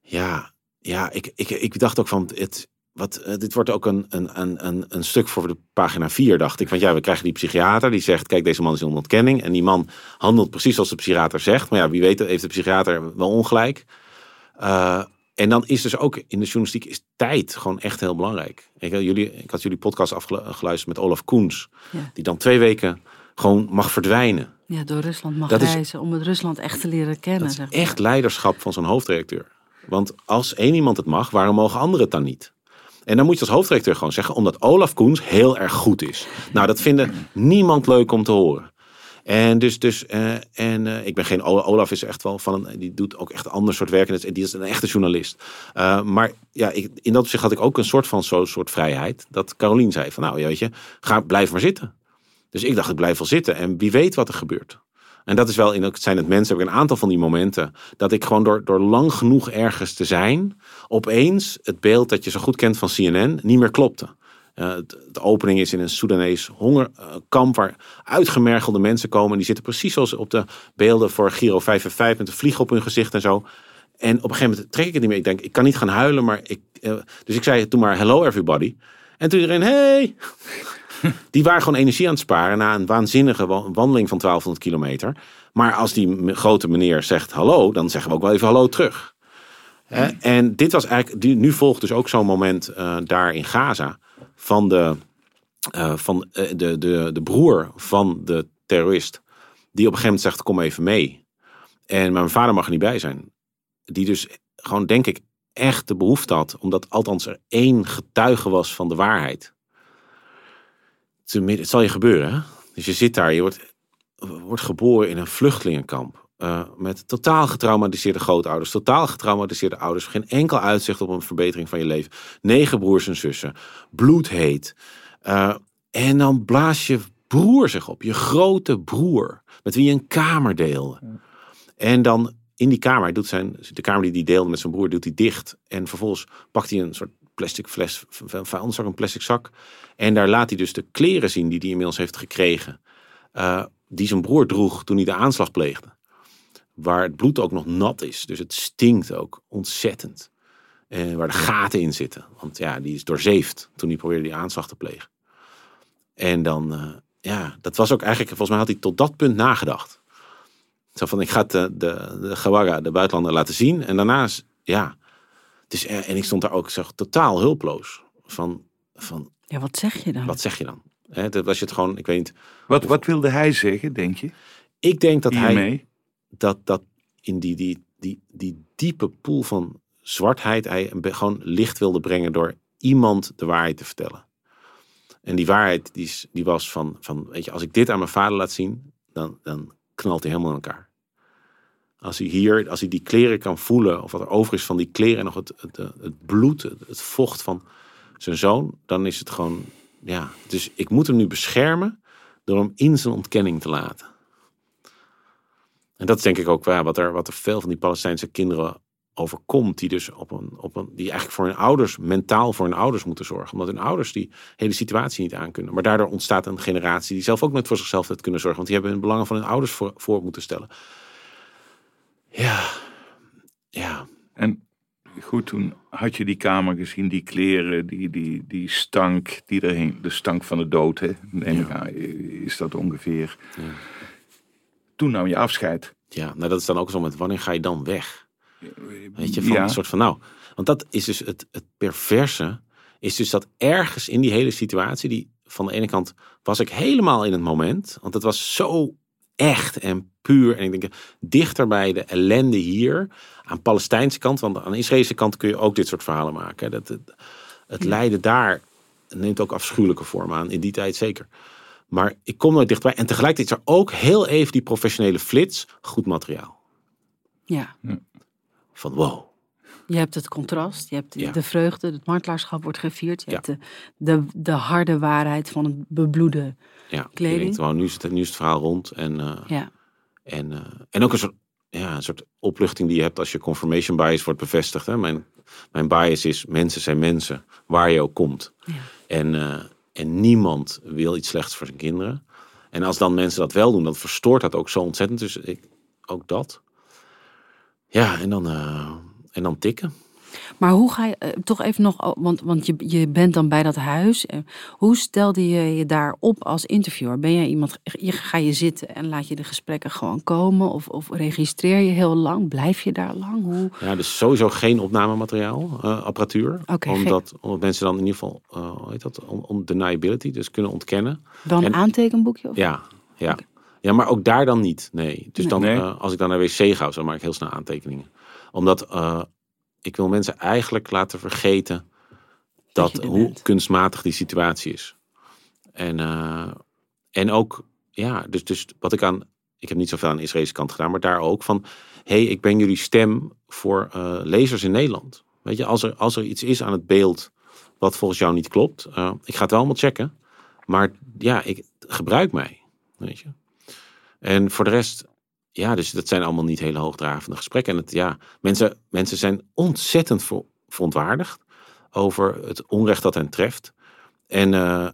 ja, ja, ik, ik, ik dacht ook van het. Wat, eh, dit wordt ook een, een, een, een, stuk voor de pagina 4, dacht ik. Want ja, we krijgen die psychiater die zegt: Kijk, deze man is in ontkenning. En die man handelt precies zoals de psychiater zegt. Maar ja, wie weet heeft de psychiater wel ongelijk. Eh, en dan is dus ook in de journalistiek is tijd gewoon echt heel belangrijk. Ik, had jullie, ik had jullie podcast afgeluisterd met Olaf Koens. Ja. Die dan twee weken gewoon mag verdwijnen. Ja, door Rusland mag Dat is- reizen om het Rusland echt te leren kennen. Dat is echt leiderschap van zo'n hoofdredacteur. Want als één iemand het mag, waarom mogen anderen het dan niet? En dan moet je als hoofdredacteur gewoon zeggen, omdat Olaf Koens heel erg goed is. Nou, dat vinden niemand leuk om te horen. En dus, dus eh, en eh, ik ben geen Olaf is echt wel van een, die doet ook echt een ander soort werk. En die is een echte journalist. Eh, maar ja, ik, in dat opzicht had ik ook een soort van zo'n soort vrijheid. Dat Carolien zei van, nou, weet je, ga blijf maar zitten. Dus ik dacht, ik blijf wel zitten en wie weet wat er gebeurt. En dat is wel, in het zijn het mensen, heb ik een aantal van die momenten, dat ik gewoon door, door lang genoeg ergens te zijn, opeens het beeld dat je zo goed kent van CNN niet meer klopte. Eh, het- de opening is in een Soedanees hongerkamp waar uitgemergelde mensen komen. En die zitten precies zoals op de beelden voor Giro 555 met een vlieg op hun gezicht en zo. En op een gegeven moment trek ik het niet meer. Ik denk, ik kan niet gaan huilen, maar ik... eh, dus ik zei toen maar, hello everybody. En toen iedereen, hey! Die waren gewoon energie aan het sparen na een waanzinnige wa- wandeling van 1200 kilometer. Maar als die grote meneer zegt hallo, dan zeggen we ook wel even hallo terug. Hè? En dit was eigenlijk, nu volgt dus ook zo'n moment eh, daar in Gaza van, de, eh, van eh, de, de, de broer van de terrorist. Die op een gegeven moment zegt, kom even mee. En mijn vader mag er niet bij zijn. Die dus gewoon, denk ik, echt de behoefte had. Omdat althans er één getuige was van de waarheid. Het zal je gebeuren, hè? Dus je zit daar, je wordt, wordt geboren in een vluchtelingenkamp. Eh, met totaal getraumatiseerde grootouders, totaal getraumatiseerde ouders. Geen enkel uitzicht op een verbetering van je leven. Negen broers en zussen. Bloedheet. Eh, en dan blaast je broer zich op. Je grote broer. Met wie je een kamer deelde. En dan in die kamer, hij doet zijn, de kamer die hij deelde met zijn broer, doet hij dicht. En vervolgens pakt hij een soort plastic fles, van vuilniszak, een plastic zak. En daar laat hij dus de kleren zien die hij inmiddels heeft gekregen. eh, die zijn broer droeg toen hij de aanslag pleegde. Waar het bloed ook nog nat is. Dus het stinkt ook ontzettend. En waar de gaten in zitten. Want ja, die is doorzeefd toen hij probeerde die aanslag te plegen. En dan, eh, ja, dat was ook eigenlijk, volgens mij had hij tot dat punt nagedacht. Zo van, ik ga het de, de, de Gawaga, de buitenlander, laten zien. En daarna is, ja. Het is, en ik stond daar ook, ik zag totaal hulpeloos. Van, van Ja, wat zeg je dan? wat zeg je dan? Hè, dat was je het gewoon, ik weet niet. Wat, wat wilde hij zeggen, denk je? Ik denk dat hij? Dat, dat in die, die, die, die diepe pool van zwartheid, hij gewoon licht wilde brengen door iemand de waarheid te vertellen. En die waarheid die, die was van, van, weet je, als ik dit aan mijn vader laat zien, dan, dan knalt hij helemaal in elkaar. Als hij hier, als hij die kleren kan voelen, of wat er over is van die kleren en nog het, het, het bloed, het, het vocht van zijn zoon, dan is het gewoon, ja. Dus ik moet hem nu beschermen door hem in zijn ontkenning te laten. En dat is denk ik ook waar, wat er, wat er veel van die Palestijnse kinderen overkomt. Die dus op een, op een, die eigenlijk voor hun ouders, mentaal voor hun ouders moeten zorgen. Omdat hun ouders die hele situatie niet aankunnen. Maar daardoor ontstaat een generatie die zelf ook nooit voor zichzelf heeft kunnen zorgen. Want die hebben hun belangen van hun ouders voor, voor moeten stellen. Ja, ja, En goed, toen had je die kamer gezien, die kleren, die, die, die stank, die erheen, de stank van de dood, hè? Is dat ongeveer. Toen nam je afscheid. ja. Nou, dat is dan ook zo met wanneer ga je dan weg? Weet je, van Ja. een soort van nou. Want dat is dus het, het perverse. Is dus dat ergens in die hele situatie. Die van de ene kant was ik helemaal in het moment. Want het was zo echt en puur. En ik denk dichter bij de ellende hier. Aan Palestijnse kant. Want aan de Israëlische kant kun je ook dit soort verhalen maken. Dat, het het lijden daar neemt ook afschuwelijke vorm aan. In die tijd zeker. Maar ik kom nooit dichtbij. En tegelijkertijd is er ook heel even die professionele flits. Goed materiaal. Ja, Van wow. je hebt het contrast, je hebt Ja. de vreugde, het martelaarschap wordt gevierd. Je Ja. hebt de, de, de harde waarheid van het bebloede. Ja, Kleding. Je denkt, wow, nu, is het, nu is het verhaal rond. En, eh, Ja, en, eh, en ook een soort, ja, een soort opluchting die je hebt als je confirmation bias wordt bevestigd. Hè? Mijn, mijn bias is mensen zijn mensen, waar je ook komt. Ja. En, eh, en niemand wil iets slechts voor zijn kinderen. En als dan mensen dat wel doen, dan verstoort dat ook zo ontzettend. Dus ik, ook dat. Ja, en dan, eh, en dan tikken. Maar hoe ga je, eh, toch even nog, oh, want, want je, je bent dan bij dat huis. Eh, hoe stelde je je daar op als interviewer? Ben jij iemand, je, ga je zitten en laat je de gesprekken gewoon komen? Of, of registreer je heel lang? Blijf je daar lang? Hoe? Ja, dus sowieso geen opnamemateriaal, eh, apparatuur. Oké, omdat, omdat mensen dan in ieder geval, eh, hoe heet dat, on, on- deniability, dus kunnen ontkennen. Dan een aantekenboekje? Of? Ja, ja. Ja, maar ook daar dan niet. Nee. Dus Nee. dan, Nee. eh, als ik dan naar wc ga, dan maak ik heel snel aantekeningen. Omdat eh, ik wil mensen eigenlijk laten vergeten Dat hoe bent. kunstmatig die situatie is. En, eh, en ook, ja, dus, dus wat ik aan, ik heb niet zoveel aan de Israëlische kant gedaan, maar daar ook van, hé, hey, ik ben jullie stem voor eh, lezers in Nederland. Weet je, als er, als er iets is aan het beeld wat volgens jou niet klopt, eh, ik ga het wel allemaal checken. Maar ja, ik gebruik mij. Weet je. En voor de rest, ja, dus dat zijn allemaal niet hele hoogdravende gesprekken. En het, ja, mensen, mensen zijn ontzettend ver- verontwaardigd over het onrecht dat hen treft. En, eh,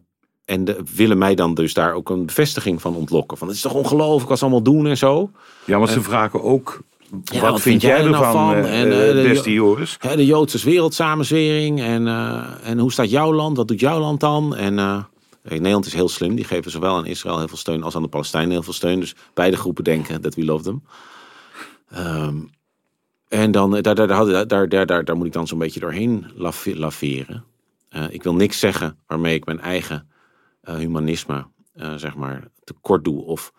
en de, willen mij dan dus daar ook een bevestiging van ontlokken. Van het is toch ongelooflijk wat ze allemaal doen en zo. Ja, maar ze vragen ook, Ja, wat, vind jij er nou ervan, van? eh, En, eh, de- Desti Joris? De Joodse wereldsamenzwering. En, en hoe staat jouw land? Wat doet jouw land dan? En Nederland is heel slim. Die geven zowel aan Israël heel veel steun als aan de Palestijnen heel veel steun. Dus beide groepen denken dat we love them. Ehm, en dan, eh, daar, daar, daar, daar, daar, moet ik dan zo'n beetje doorheen lave- laveren. Eh, ik wil niks zeggen waarmee ik mijn eigen eh, humanisme, zeg maar, tekort doe of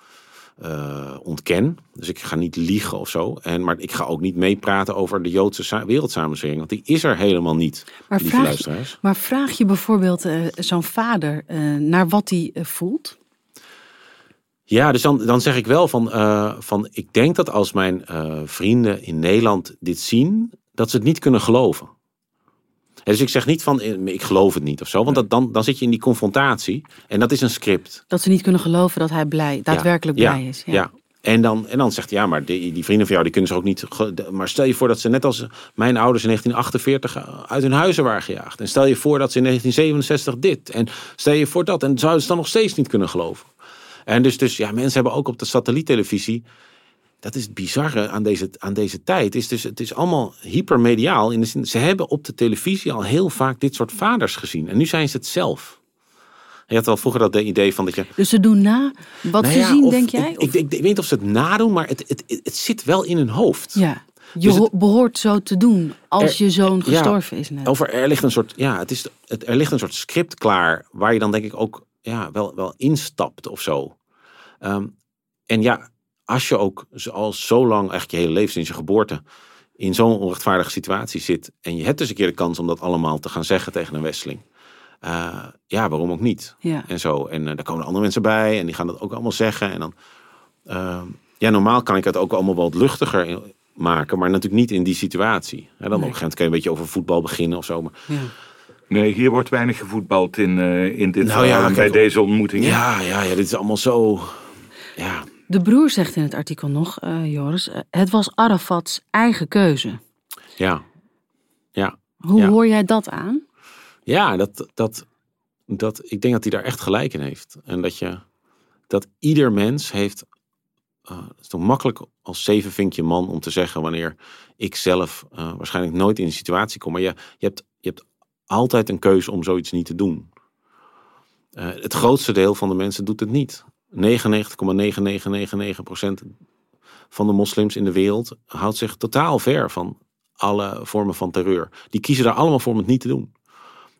eh, ontken. Dus ik ga niet liegen of zo. En, maar ik ga ook niet meepraten over de Joodse sa- wereldsamenstelling. Want die is er helemaal niet, Maar lieve vraag, je, luisteraars. maar vraag je bijvoorbeeld eh, zo'n vader eh, naar wat hij voelt? Ja, dus dan, dan zeg ik wel van, van ik denk dat als mijn vrienden in Nederland dit zien, dat ze het niet kunnen geloven. Dus ik zeg niet van, eh, ik geloof het niet of zo, want dat, dan, dan zit je in die confrontatie en dat is een script. Dat ze niet kunnen geloven dat hij blij, daadwerkelijk ja, blij is. Ja. En, dan, en dan zegt hij, ja, maar die, die vrienden van jou, die kunnen ze ook niet... Maar stel je voor dat ze net als mijn ouders in 1948 uit hun huizen waren gejaagd. En stel je voor dat ze in 1967 dit. En stel je voor dat. En zouden ze dan nog steeds niet kunnen geloven. En dus, dus ja, mensen hebben ook op de satelliettelevisie... Dat is het bizarre aan deze, aan deze tijd. Is dus, het is allemaal hypermediaal. In de zin, ze hebben op de televisie al heel vaak dit soort vaders gezien. En nu zijn ze het zelf. Je had wel vroeger dat idee van dat je... Dus ze doen na wat Nou ze ja, zien, of- denk jij? Ik, Of- ik, ik, ik weet niet of ze het nadoen, maar het, het, het, het zit wel in hun hoofd. ja, je Dus het- ho- behoort zo te doen als Er- je zoon ja, gestorven is net. Over er ligt een soort, ja, het is, het, er ligt een soort script klaar waar je dan denk ik ook ja, wel, wel instapt of zo. Ehm, en ja, als je ook zo- al zo lang, eigenlijk je hele leven sinds je geboorte, in zo'n onrechtvaardige situatie zit en je hebt dus een keer de kans om dat allemaal te gaan zeggen tegen een westeling. eh, ja, waarom ook niet? Ja. En zo. En eh, daar komen andere mensen bij en die gaan dat ook allemaal zeggen. En dan, ehm, ja, normaal kan ik het ook allemaal wat luchtiger in- maken, maar natuurlijk niet in die situatie. Hè, dan op een gegeven moment kun je een beetje over voetbal beginnen of zo. Maar Ja. Nee, hier wordt weinig gevoetbald in, eh, in dit Nou ja, kijk, bij deze ontmoeting. ja, ja, ja, dit is allemaal zo. Ja, De broer zegt in het artikel nog, eh, Joris, eh, het was Arafat's eigen keuze. ja, ja. Hoe Ja. hoor jij dat aan? Ja, dat, dat, dat, ik denk dat hij daar echt gelijk in heeft. En dat je, dat ieder mens heeft, eh, het is toch makkelijk als zevenvinkje man om te zeggen wanneer ik zelf waarschijnlijk nooit in die situatie kom. Maar je, je, hebt, je hebt altijd een keuze om zoiets niet te doen. Het grootste deel van de mensen doet het niet. 99,9999% van de moslims in de wereld houdt zich totaal ver van alle vormen van terreur. Die kiezen daar allemaal voor om het niet te doen.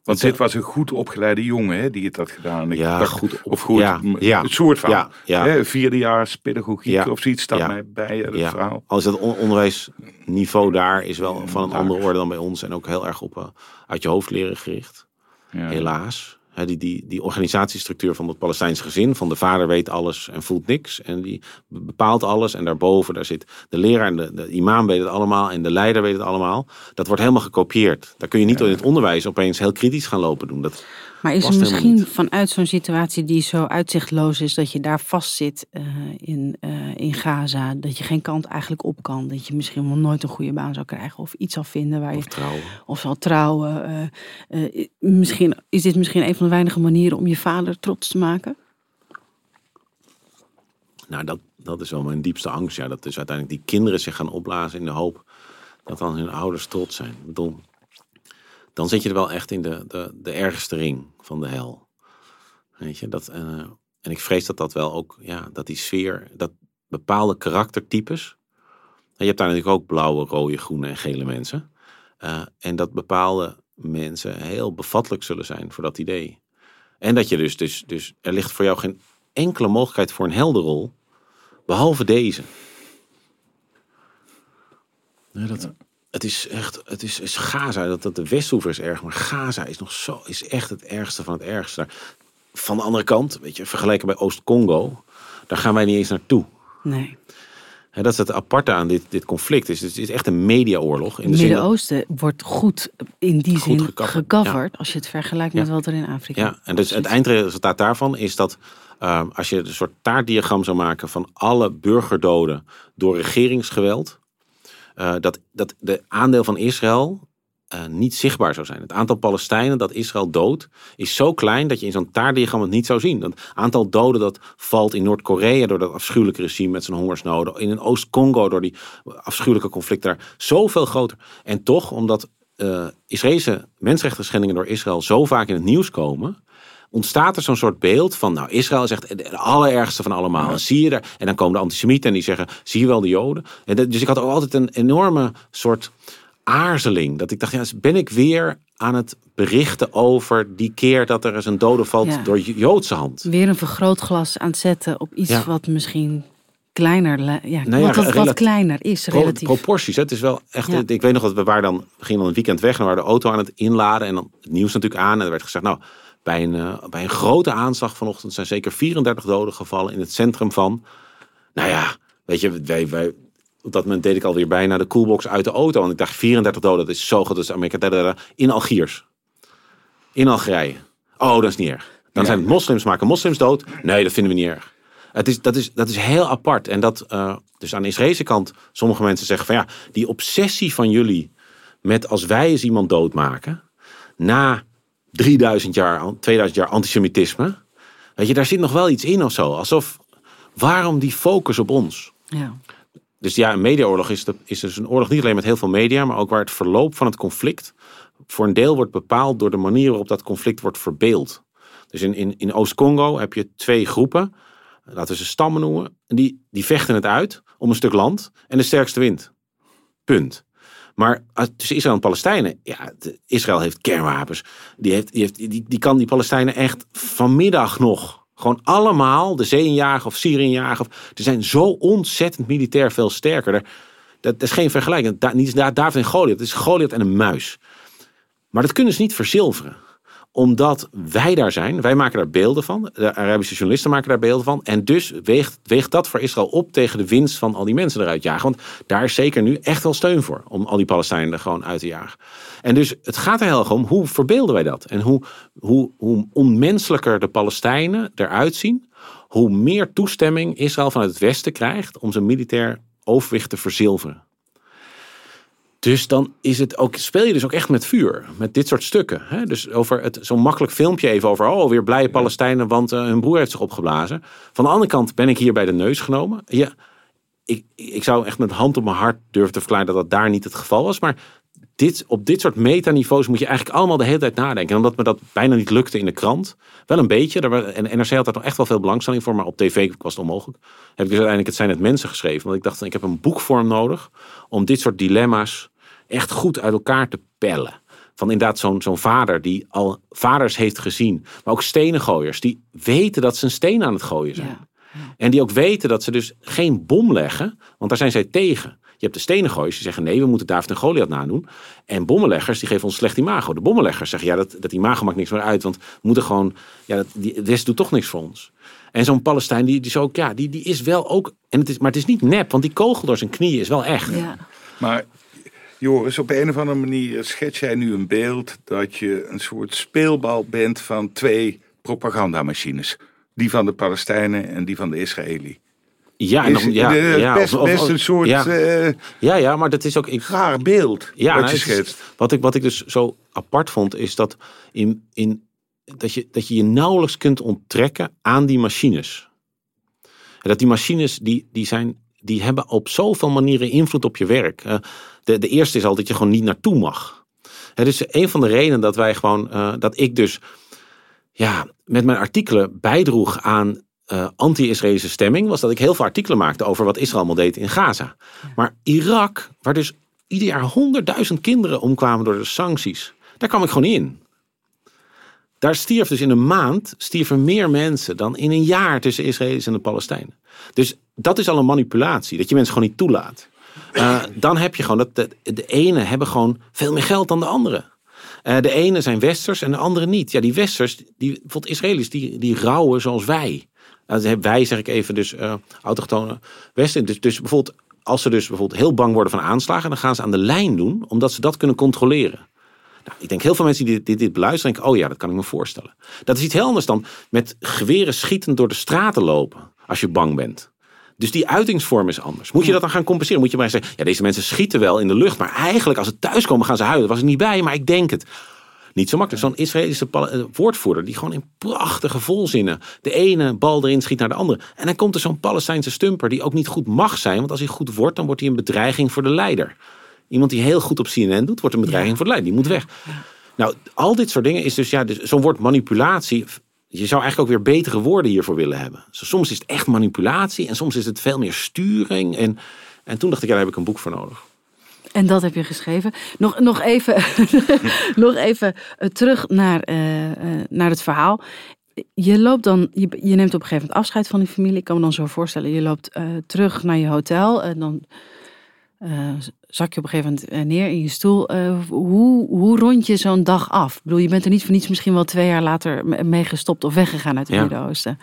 Want dit was een goed opgeleide jongen hè, die het had gedaan. Ik Ja, dacht- goed Of goed, ja, m- ja, het soort van. ja, ja. Hè, vierdejaars pedagogiek Ja, of zoiets staat mij bij het verhaal. Als het on- onderwijsniveau daar is wel van een andere orde dan bij ons. En ook heel erg op eh, uit je hoofd leren gericht. Helaas. Die, die, die organisatiestructuur van het Palestijnse gezin. Van de vader weet alles en voelt niks. En die bepaalt alles. En daarboven daar zit de leraar en de, de imam weet het allemaal. En de leider weet het allemaal. Dat wordt helemaal gekopieerd. Daar kun je niet in het onderwijs opeens heel kritisch gaan lopen doen. Dat, Maar is er misschien vanuit zo'n situatie die zo uitzichtloos is, dat je daar vastzit eh in, eh, in Gaza, dat je geen kant eigenlijk op kan, dat je misschien wel nooit een goede baan zou krijgen of iets zal vinden waar je of trouwen. of zal trouwen. eh, misschien, is dit misschien een van de weinige manieren om je vader trots te maken? Nou, dat, dat is wel mijn diepste angst. Ja, dat dus uiteindelijk die kinderen zich gaan opblazen in de hoop dat dan hun ouders trots zijn. Ik bedoel, dan zit je er wel echt in de, de, de ergste ring van de hel. Weet je, dat, eh, en ik vrees dat dat wel ook, ja, dat die sfeer, dat bepaalde karaktertypes. Je hebt daar natuurlijk ook blauwe, rode, groene en gele mensen. Uh, en dat bepaalde mensen heel bevattelijk zullen zijn voor dat idee. En dat je dus, dus, dus er ligt voor jou geen enkele mogelijkheid voor een helderrol, behalve deze. Nee, dat, het is echt, het is, is Gaza, dat, dat de Westhoever is erg, maar Gaza is nog zo, is echt het ergste van het ergste. Van de andere kant, weet je, vergeleken bij Oost-Congo, daar gaan wij niet eens naartoe. Nee. Dat is het aparte aan dit, dit conflict. Is, het is echt een mediaoorlog. Het Midden-Oosten wordt goed in die zin gecoverd, als je het vergelijkt met wat er in Afrika Ja, en dus het eindresultaat daarvan is dat uh, als je een soort taartdiagram zou maken van alle burgerdoden door regeringsgeweld, uh, dat, dat de aandeel van Israël uh, niet zichtbaar zou zijn. Het aantal Palestijnen dat Israël doodt is zo klein dat je in zo'n taartdiagram het niet zou zien. Het aantal doden dat valt in Noord-Korea door dat afschuwelijke regime met zijn hongersnoden. In Oost-Congo door die afschuwelijke conflicten daar zoveel groter. En toch, omdat uh, Israëlse mensenrechtenschendingen door Israël zo vaak in het nieuws komen, ontstaat er zo'n soort beeld van, nou, Israël is echt de allerergste van allemaal. En zie je daar, en dan komen de antisemieten en die zeggen, zie je wel de Joden? En dus ik had ook altijd een enorme soort aarzeling. Dat ik dacht, ja, ben ik weer aan het berichten over die keer dat er eens een dode valt door Joodse hand. Weer een vergrootglas aan het zetten op iets wat misschien kleiner, ja, nou ja, wat, wat, kleiner is relatief. Proporties, het is wel echt, ik weet nog dat we waren dan, we gingen dan een weekend weg en we waren de auto aan het inladen en dan het nieuws natuurlijk aan en er werd gezegd, nou, bij een, uh, bij een grote aanslag vanochtend zijn zeker 34 doden gevallen in het centrum van, nou ja, weet je, wij, wij, op dat moment deed ik alweer bijna de coolbox uit de auto. Want ik dacht 34 doden, dat is zo goed. Dus Amerika, in Algiers. In Algerije. Oh, dat is niet erg. Dan zijn het moslims, maken moslims dood. Nee, dat vinden we niet erg. Het is, dat, is, dat is heel apart. En dat, uh, dus aan de Israëlse kant, sommige mensen zeggen van ja, die obsessie van jullie met als wij eens iemand doodmaken, na 3000 jaar, 2000 jaar antisemitisme, weet je, daar zit nog wel iets in of zo. Alsof, waarom die focus op ons? Ja. Dus ja, een mediaoorlog is, de, is dus een oorlog niet alleen met heel veel media, maar ook waar het verloop van het conflict voor een deel wordt bepaald door de manier waarop dat conflict wordt verbeeld. Dus in, in, in Oost-Congo heb je twee groepen, laten we ze stammen noemen, en die, die vechten het uit om een stuk land en de sterkste wint. Punt. Maar tussen Israël en Palestijnen, ja, Israël heeft kernwapens. Die, heeft, die, heeft, die, die kan die Palestijnen echt vanmiddag nog gewoon allemaal de zee of Syrië injagen. Ze zijn zo ontzettend militair veel sterker. Dat, is geen vergelijking. Da, niet David en Goliath. Het is Goliath en een muis. Maar dat kunnen ze niet verzilveren omdat wij daar zijn, wij maken daar beelden van. De Arabische journalisten maken daar beelden van. En dus weegt, weegt dat voor Israël op tegen de winst van al die mensen eruit jagen. Want daar is zeker nu echt wel steun voor. Om al die Palestijnen er gewoon uit te jagen. En dus het gaat er heel erg om, hoe verbeelden wij dat? En hoe, hoe, hoe onmenselijker de Palestijnen eruit zien. Hoe meer toestemming Israël vanuit het Westen krijgt om zijn militair overwicht te verzilveren. Dus dan is het ook, speel je dus ook echt met vuur. Met dit soort stukken. Hè? Dus over het, zo'n makkelijk filmpje even over. Oh, weer blije Palestijnen, want uh, hun broer heeft zich opgeblazen. Van de andere kant ben ik hier bij de neus genomen. Ja, ik, ik zou echt met hand op mijn hart durven te verklaren dat dat daar niet het geval was. Maar dit, op dit soort metaniveaus moet je eigenlijk allemaal de hele tijd nadenken. En omdat me dat bijna niet lukte in de krant. Wel een beetje. En NRC had daar nog echt wel veel belangstelling voor. Maar op tv was het onmogelijk. Heb ik dus uiteindelijk Het zijn het mensen geschreven. Want ik dacht, ik heb een boekvorm nodig. Om dit soort dilemma's echt goed uit elkaar te pellen. Van inderdaad zo'n zo'n vader die al vaders heeft gezien. Maar ook stenengooiers die weten dat ze een steen aan het gooien zijn. En die ook weten dat ze dus geen bom leggen. Want daar zijn zij tegen. Je hebt de stenengooiers die zeggen nee, we moeten David en Goliath nadoen. En bommenleggers die geven ons slecht imago. De bommenleggers zeggen ja, dat, dat imago maakt niks meer uit. Want we moeten gewoon, ja, dat, die, de doet toch niks voor ons. En zo'n Palestijn, die, die, is ook, ja, die, die is wel ook, en het is, maar het is niet nep, want die kogel door zijn knieën is wel echt. Ja. Maar Joris, op een of andere manier schets jij nu een beeld dat je een soort speelbal bent van twee propagandamachines. Die van de Palestijnen en die van de Israëli. Ja, en ja, ja, best, best een soort. Ja. Uh, ja, ja, maar dat is ook. Ik, raar beeld. Ja, wat nou, je schetst. wat, ik, wat ik dus zo apart vond, is dat, in, in, dat, je, dat je je nauwelijks kunt onttrekken aan die machines. En dat die machines, die, die, zijn, die hebben op zoveel manieren invloed op je werk. De, de eerste is al dat je gewoon niet naartoe mag. Het is een van de redenen dat wij gewoon, uh, dat ik dus ja, met mijn artikelen bijdroeg aan uh, anti-Israëlische stemming, was dat ik heel veel artikelen maakte over wat Israël allemaal deed in Gaza. Maar Irak, waar dus ieder jaar honderdduizend kinderen omkwamen door de sancties, daar kwam ik gewoon in. Daar stierf dus in een maand stierven meer mensen dan in een jaar tussen Israëli's en de Palestijnen. Dus dat is al een manipulatie, dat je mensen gewoon niet toelaat. Uh, dan heb je gewoon dat de, de ene hebben gewoon veel meer geld dan de andere. Uh, de ene zijn westers en de andere niet. Ja, die westers, die, bijvoorbeeld Israëli's, die, die rouwen zoals wij. Uh, wij zeg ik even, dus autochtone westen. Dus, dus bijvoorbeeld, als ze dus bijvoorbeeld heel bang worden van aanslagen, dan gaan ze aan de lijn doen, omdat ze dat kunnen controleren. Nou, ik denk heel veel mensen die dit, dit beluisteren, denken, oh ja, dat kan ik me voorstellen. Dat is iets heel anders dan met geweren schietend door de straten lopen, als je bang bent. Dus die uitingsvorm is anders. Moet je dat dan gaan compenseren? Moet je maar zeggen, ja, deze mensen schieten wel in de lucht, maar eigenlijk als ze thuiskomen gaan ze huilen. Dat was ik niet bij, maar ik denk het. Niet zo makkelijk. Zo'n Israëlische eh, woordvoerder die gewoon in prachtige volzinnen de ene bal erin schiet naar de andere. En dan komt er zo'n Palestijnse stumper die ook niet goed mag zijn, want als hij goed wordt, dan wordt hij een bedreiging voor de leider. Iemand die heel goed op CNN doet, wordt een bedreiging voor de leider. Die moet weg. Nou, al dit soort dingen is dus, ja, dus zo'n woord manipulatie je zou eigenlijk ook weer betere woorden hiervoor willen hebben. Soms is het echt manipulatie en soms is het veel meer sturing. En, en toen dacht ik, ja, daar heb ik een boek voor nodig. En dat heb je geschreven. Nog, nog even, nog even eh, terug naar, uh, uh, naar het verhaal. Je loopt dan, je, je, neemt op een gegeven moment afscheid van die familie. Ik kan me dan zo voorstellen, je loopt terug naar je hotel. En dan zak je op een gegeven moment eh, neer in je stoel. Uh, hoe, hoe rond je zo'n dag af? Ik bedoel, je bent er niet voor niets misschien wel twee jaar later mee gestopt of weggegaan uit het Midden-Oosten.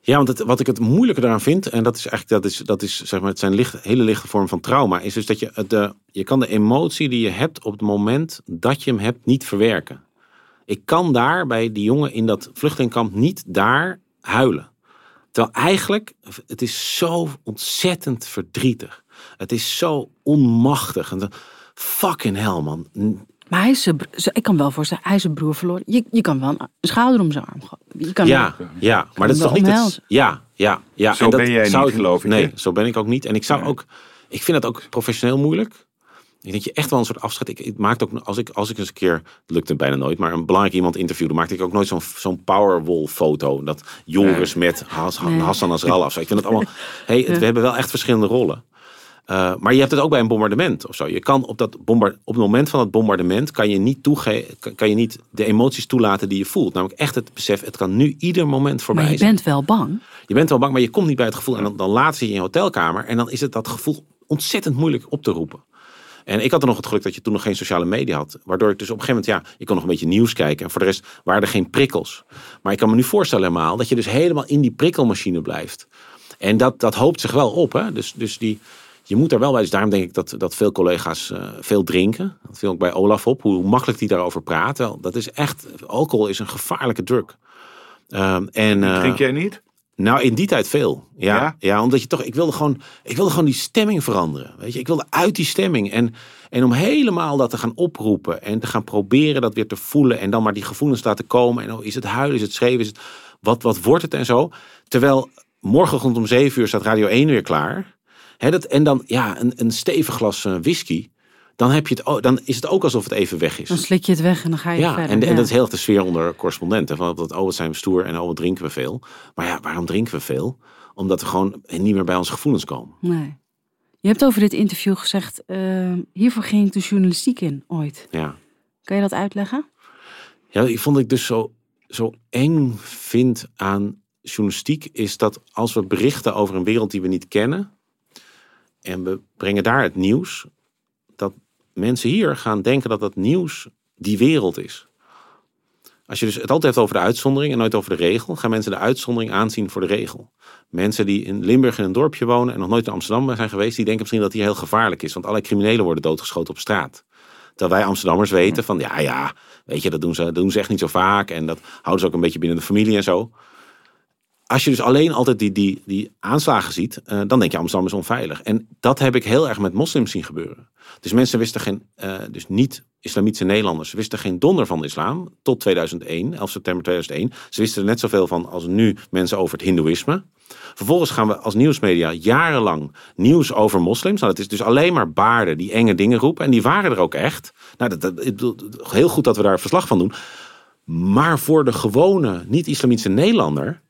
Ja, want het, wat ik het moeilijke daaraan vind, en dat is eigenlijk dat is, dat is zeg maar, het zijn licht, hele lichte vorm van trauma, is dus dat je de, je kan de emotie die je hebt op het moment dat je hem hebt niet verwerken. Ik kan daar bij die jongen in dat vluchtelingkamp niet daar huilen. Terwijl eigenlijk, het is zo ontzettend verdrietig. Het is zo onmachtig. En fucking hell, man. Maar hij is zijn, ik kan wel voorstellen, hij is zijn broer verloren. Je, je kan wel een schouder om zijn arm je kan Ja, ja maar dat is toch niet het, Ja, ja, ja. Zo en dat ben jij zou niet, geloof ik. Nee, zo ben ik ook niet. En ik zou ook, ik vind dat ook professioneel moeilijk. Ik denk je echt wel een soort afscheid. Ik, ik ook, als ik, als ik eens een keer, lukt het bijna nooit, maar een belangrijk iemand interviewde, maakte ik ook nooit zo'n zo'n powerwall foto. Dat Joris met Has, Hassan Nasrallah. Ik vind het allemaal, hey, we hebben wel echt verschillende rollen. Uh, maar je hebt het ook bij een bombardement of zo. Je kan op, dat bombard, op het moment van het bombardement kan je, niet kan je niet de emoties toelaten die je voelt. Namelijk echt het besef, het kan nu ieder moment voorbij zijn. Maar je bent wel bang. Je bent wel bang, maar je komt niet bij het gevoel. En dan, dan laat ze je in je hotelkamer. En dan is het dat gevoel ontzettend moeilijk op te roepen. En ik had er nog het geluk dat je toen nog geen sociale media had. Waardoor ik dus op een gegeven moment, ja, ik kon nog een beetje nieuws kijken. En voor de rest waren er geen prikkels. Maar ik kan me nu voorstellen helemaal dat je dus helemaal in die prikkelmachine blijft. En dat, dat hoopt zich wel op. Hè? Dus, dus die, je moet daar wel bij. Dus daarom denk ik dat, dat veel collega's uh, veel drinken. Dat viel ook bij Olaf op, hoe makkelijk die daarover praten. Dat is echt, alcohol is een gevaarlijke drug. Uh, en, uh, Drink jij niet? Nou, in die tijd veel. Ja, ja, ja? omdat je toch, ik wilde gewoon, ik wilde gewoon die stemming veranderen. Weet je, ik wilde uit die stemming. En, en om helemaal dat te gaan oproepen en te gaan proberen dat weer te voelen. En dan maar die gevoelens laten komen. En oh, is het huilen, is het schreeuwen, is het, wat, wat wordt het en zo. Terwijl morgenochtend om zeven uur staat Radio 1 weer klaar. He, dat, en dan ja, een, een stevig glas uh, whisky. Dan, heb je het, dan is het ook alsof het even weg is. Dan slik je het weg en dan ga je ja, verder. En, ja. en dat is heel de sfeer onder correspondenten. Van dat, oh, wat zijn we stoer en oh, wat drinken we veel. Maar ja, waarom drinken we veel? Omdat we gewoon niet meer bij onze gevoelens komen. Nee. Je hebt over dit interview gezegd, uh, hiervoor ging ik de journalistiek in ooit. Ja. Kan je dat uitleggen? Ja, ik vond ik dus zo, zo eng vind aan journalistiek... is dat als we berichten over een wereld die we niet kennen en we brengen daar het nieuws, dat mensen hier gaan denken dat dat nieuws die wereld is. Als je dus het altijd hebt over de uitzondering en nooit over de regel, gaan mensen de uitzondering aanzien voor de regel. Mensen die in Limburg in een dorpje wonen en nog nooit in Amsterdam zijn geweest, die denken misschien dat hier heel gevaarlijk is, want alle criminelen worden doodgeschoten op straat. Terwijl wij Amsterdammers weten van, ja, ja, weet je, dat doen ze, dat doen ze echt niet zo vaak en dat houden ze ook een beetje binnen de familie en zo als je dus alleen altijd die, die, die aanslagen ziet, uh, dan denk je Amsterdam is onveilig. En dat heb ik heel erg met moslims zien gebeuren. Dus mensen wisten geen, uh, dus niet islamitische Nederlanders wisten geen donder van de islam tot 2001, 11 september 2001. Ze wisten er net zoveel van als nu mensen over het hindoeïsme. Vervolgens gaan we als nieuwsmedia jarenlang nieuws over moslims. Nou, het is dus alleen maar baarden die enge dingen roepen. En die waren er ook echt. Nou, dat, dat, heel goed dat we daar verslag van doen. Maar voor de gewone niet-islamitische Nederlander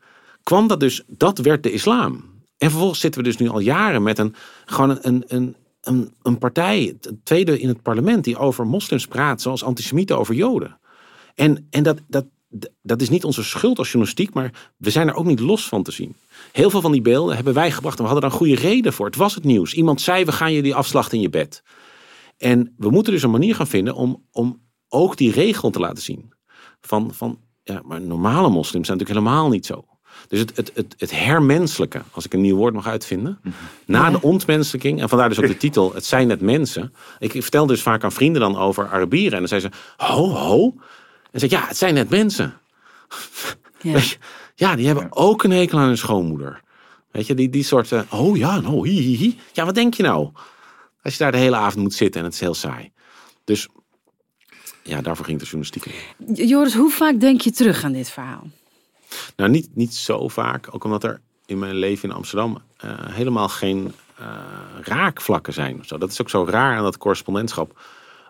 kwam dat dus, dat werd de islam. En vervolgens zitten we dus nu al jaren met een, gewoon een, een, een, een partij, een tweede in het parlement, die over moslims praat zoals antisemieten over joden. En, en dat, dat, dat is niet onze schuld als journalistiek, maar we zijn er ook niet los van te zien. Heel veel van die beelden hebben wij gebracht en we hadden daar een goede reden voor. Het was het nieuws. Iemand zei, we gaan jullie afslachten in je bed. En we moeten dus een manier gaan vinden om, om ook die regel te laten zien. Van, van ja, maar normale moslims zijn natuurlijk helemaal niet zo. Dus het, het, het, het hermenselijke, als ik een nieuw woord mag uitvinden. Na de ontmenselijking, en vandaar dus ook de titel, het zijn net mensen. Ik vertel dus vaak aan vrienden dan over Arabieren. En dan zeggen ze, ho, ho. En zeg ja, het zijn net mensen. Ja. ja, die hebben ook een hekel aan hun schoonmoeder. Weet je, die, die soort, uh, oh ja, no, hi, hi, hi. Ja, wat denk je nou? Als je daar de hele avond moet zitten en het is heel saai. Dus ja, daarvoor ging de journalistiek. Joris, hoe vaak denk je terug aan dit verhaal? Nou, niet, niet zo vaak. Ook omdat er in mijn leven in Amsterdam uh, helemaal geen uh, raakvlakken zijn. Zo. Dat is ook zo raar aan dat correspondentschap.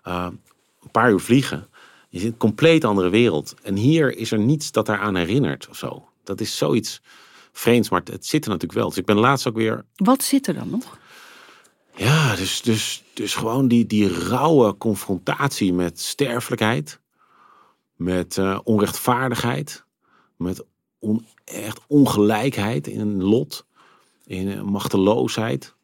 Uh, een paar uur vliegen. Je zit een compleet andere wereld. En hier is er niets dat daaraan herinnert of zo. Dat is zoiets vreemds, maar het zit er natuurlijk wel. Dus ik ben laatst ook weer... Wat zit er dan nog? Ja, dus, dus, dus gewoon die, die rauwe confrontatie met sterfelijkheid. Met onrechtvaardigheid met on, echt ongelijkheid in een lot, in machteloosheid.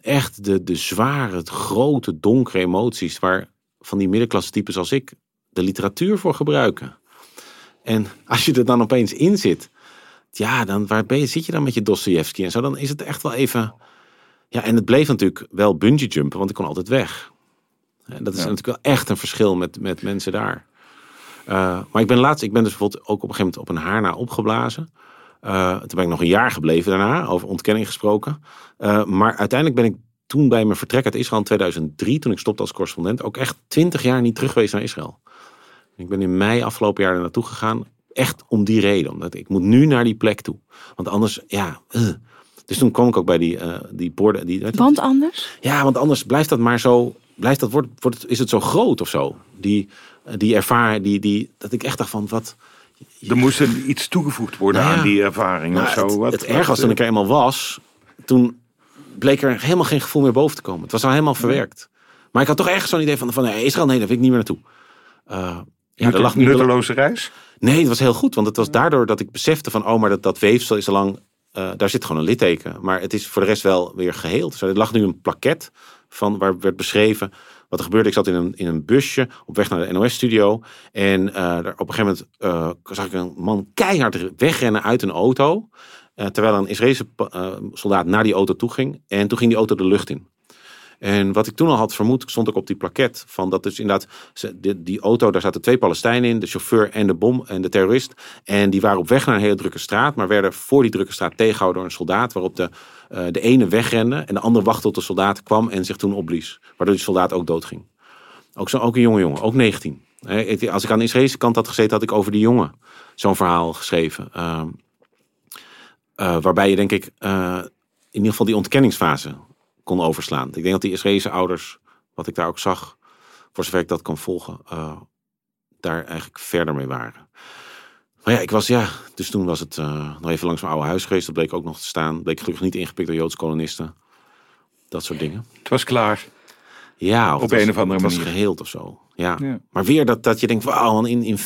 Echt de, de zware, grote, donkere emoties waar van die middenklasse types als ik de literatuur voor gebruiken. En als je er dan opeens in zit, ja, dan waar ben je, zit je dan met je Dostoevsky en zo, dan is het echt wel even. Ja, en het bleef natuurlijk wel bungee jumpen, want ik kon altijd weg. En dat is natuurlijk wel echt een verschil met, met mensen daar. Uh, maar ik ben laatst, ik ben dus bijvoorbeeld ook op een gegeven moment op een haarna opgeblazen. Uh, toen ben ik nog een jaar gebleven daarna, over ontkenning gesproken. Uh, maar uiteindelijk ben ik toen bij mijn vertrek uit Israël in 2003, toen ik stopte als correspondent, ook echt twintig jaar niet terug geweest naar Israël. Ik ben in mei afgelopen jaar er naartoe gegaan, echt om die reden. Omdat ik moet nu naar die plek toe. Want anders, ja... Dus toen kwam ik ook bij die, die borden. Die, want anders? Ja, want anders blijft dat maar zo. Blijft dat, wordt, wordt, is het zo groot of zo? Die, die ervaring, die, die, dat ik echt dacht van wat. Er moest er iets toegevoegd worden nou aan die ervaring nou, of zo. Het, wat, het erg was toen ik er eenmaal was, toen bleek er helemaal geen gevoel meer boven te komen. Het was al helemaal verwerkt. Maar ik had toch echt zo'n idee van, van nee, Israël, nee, daar wil ik niet meer naartoe. Uh, ja, er lag nutteloze reis? Nee, het was heel goed. Want het was daardoor dat ik besefte van, oh, maar dat, dat weefsel is al lang, uh, daar zit gewoon een litteken. Maar het is voor de rest wel weer geheeld. Dus er lag nu een plaket van, waar werd beschreven wat er gebeurde, ik zat in een, in een busje op weg naar de NOS-studio. En uh, op een gegeven moment uh, zag ik een man keihard wegrennen uit een auto. Uh, terwijl een Israëlse soldaat naar die auto toe ging. En toen ging die auto de lucht in. En wat ik toen al had vermoed, stond ook op die plaket. Van dat dus inderdaad, die, die auto, daar zaten twee Palestijnen in. De chauffeur en de bom en de terrorist. En die waren op weg naar een hele drukke straat. Maar werden voor die drukke straat tegengehouden door een soldaat. Waarop de, uh, de ene wegrende en de ander wachtte tot de soldaat kwam en zich toen opblies. Waardoor die soldaat ook doodging. Ook, zo, ook een jonge jongen, ook 19. Als ik aan de Israëlische kant had gezeten, had ik over die jongen zo'n verhaal geschreven. Uh, uh, waarbij je denk ik uh, in ieder geval die ontkenningsfase kon overslaan. Ik denk dat die Israëlische ouders, wat ik daar ook zag, voor zover ik dat kan volgen, daar eigenlijk verder mee waren. Maar ja, ik was ja, dus toen was het uh, nog even langs mijn oude huis geweest. Dat bleek ook nog te staan. Bleek gelukkig niet ingepikt door Joodse kolonisten. Dat soort dingen. Het was klaar. Ja, op een of andere manier. Het was geheeld of zo. Ja. ja. Maar weer dat, dat je denkt, wauw, in, in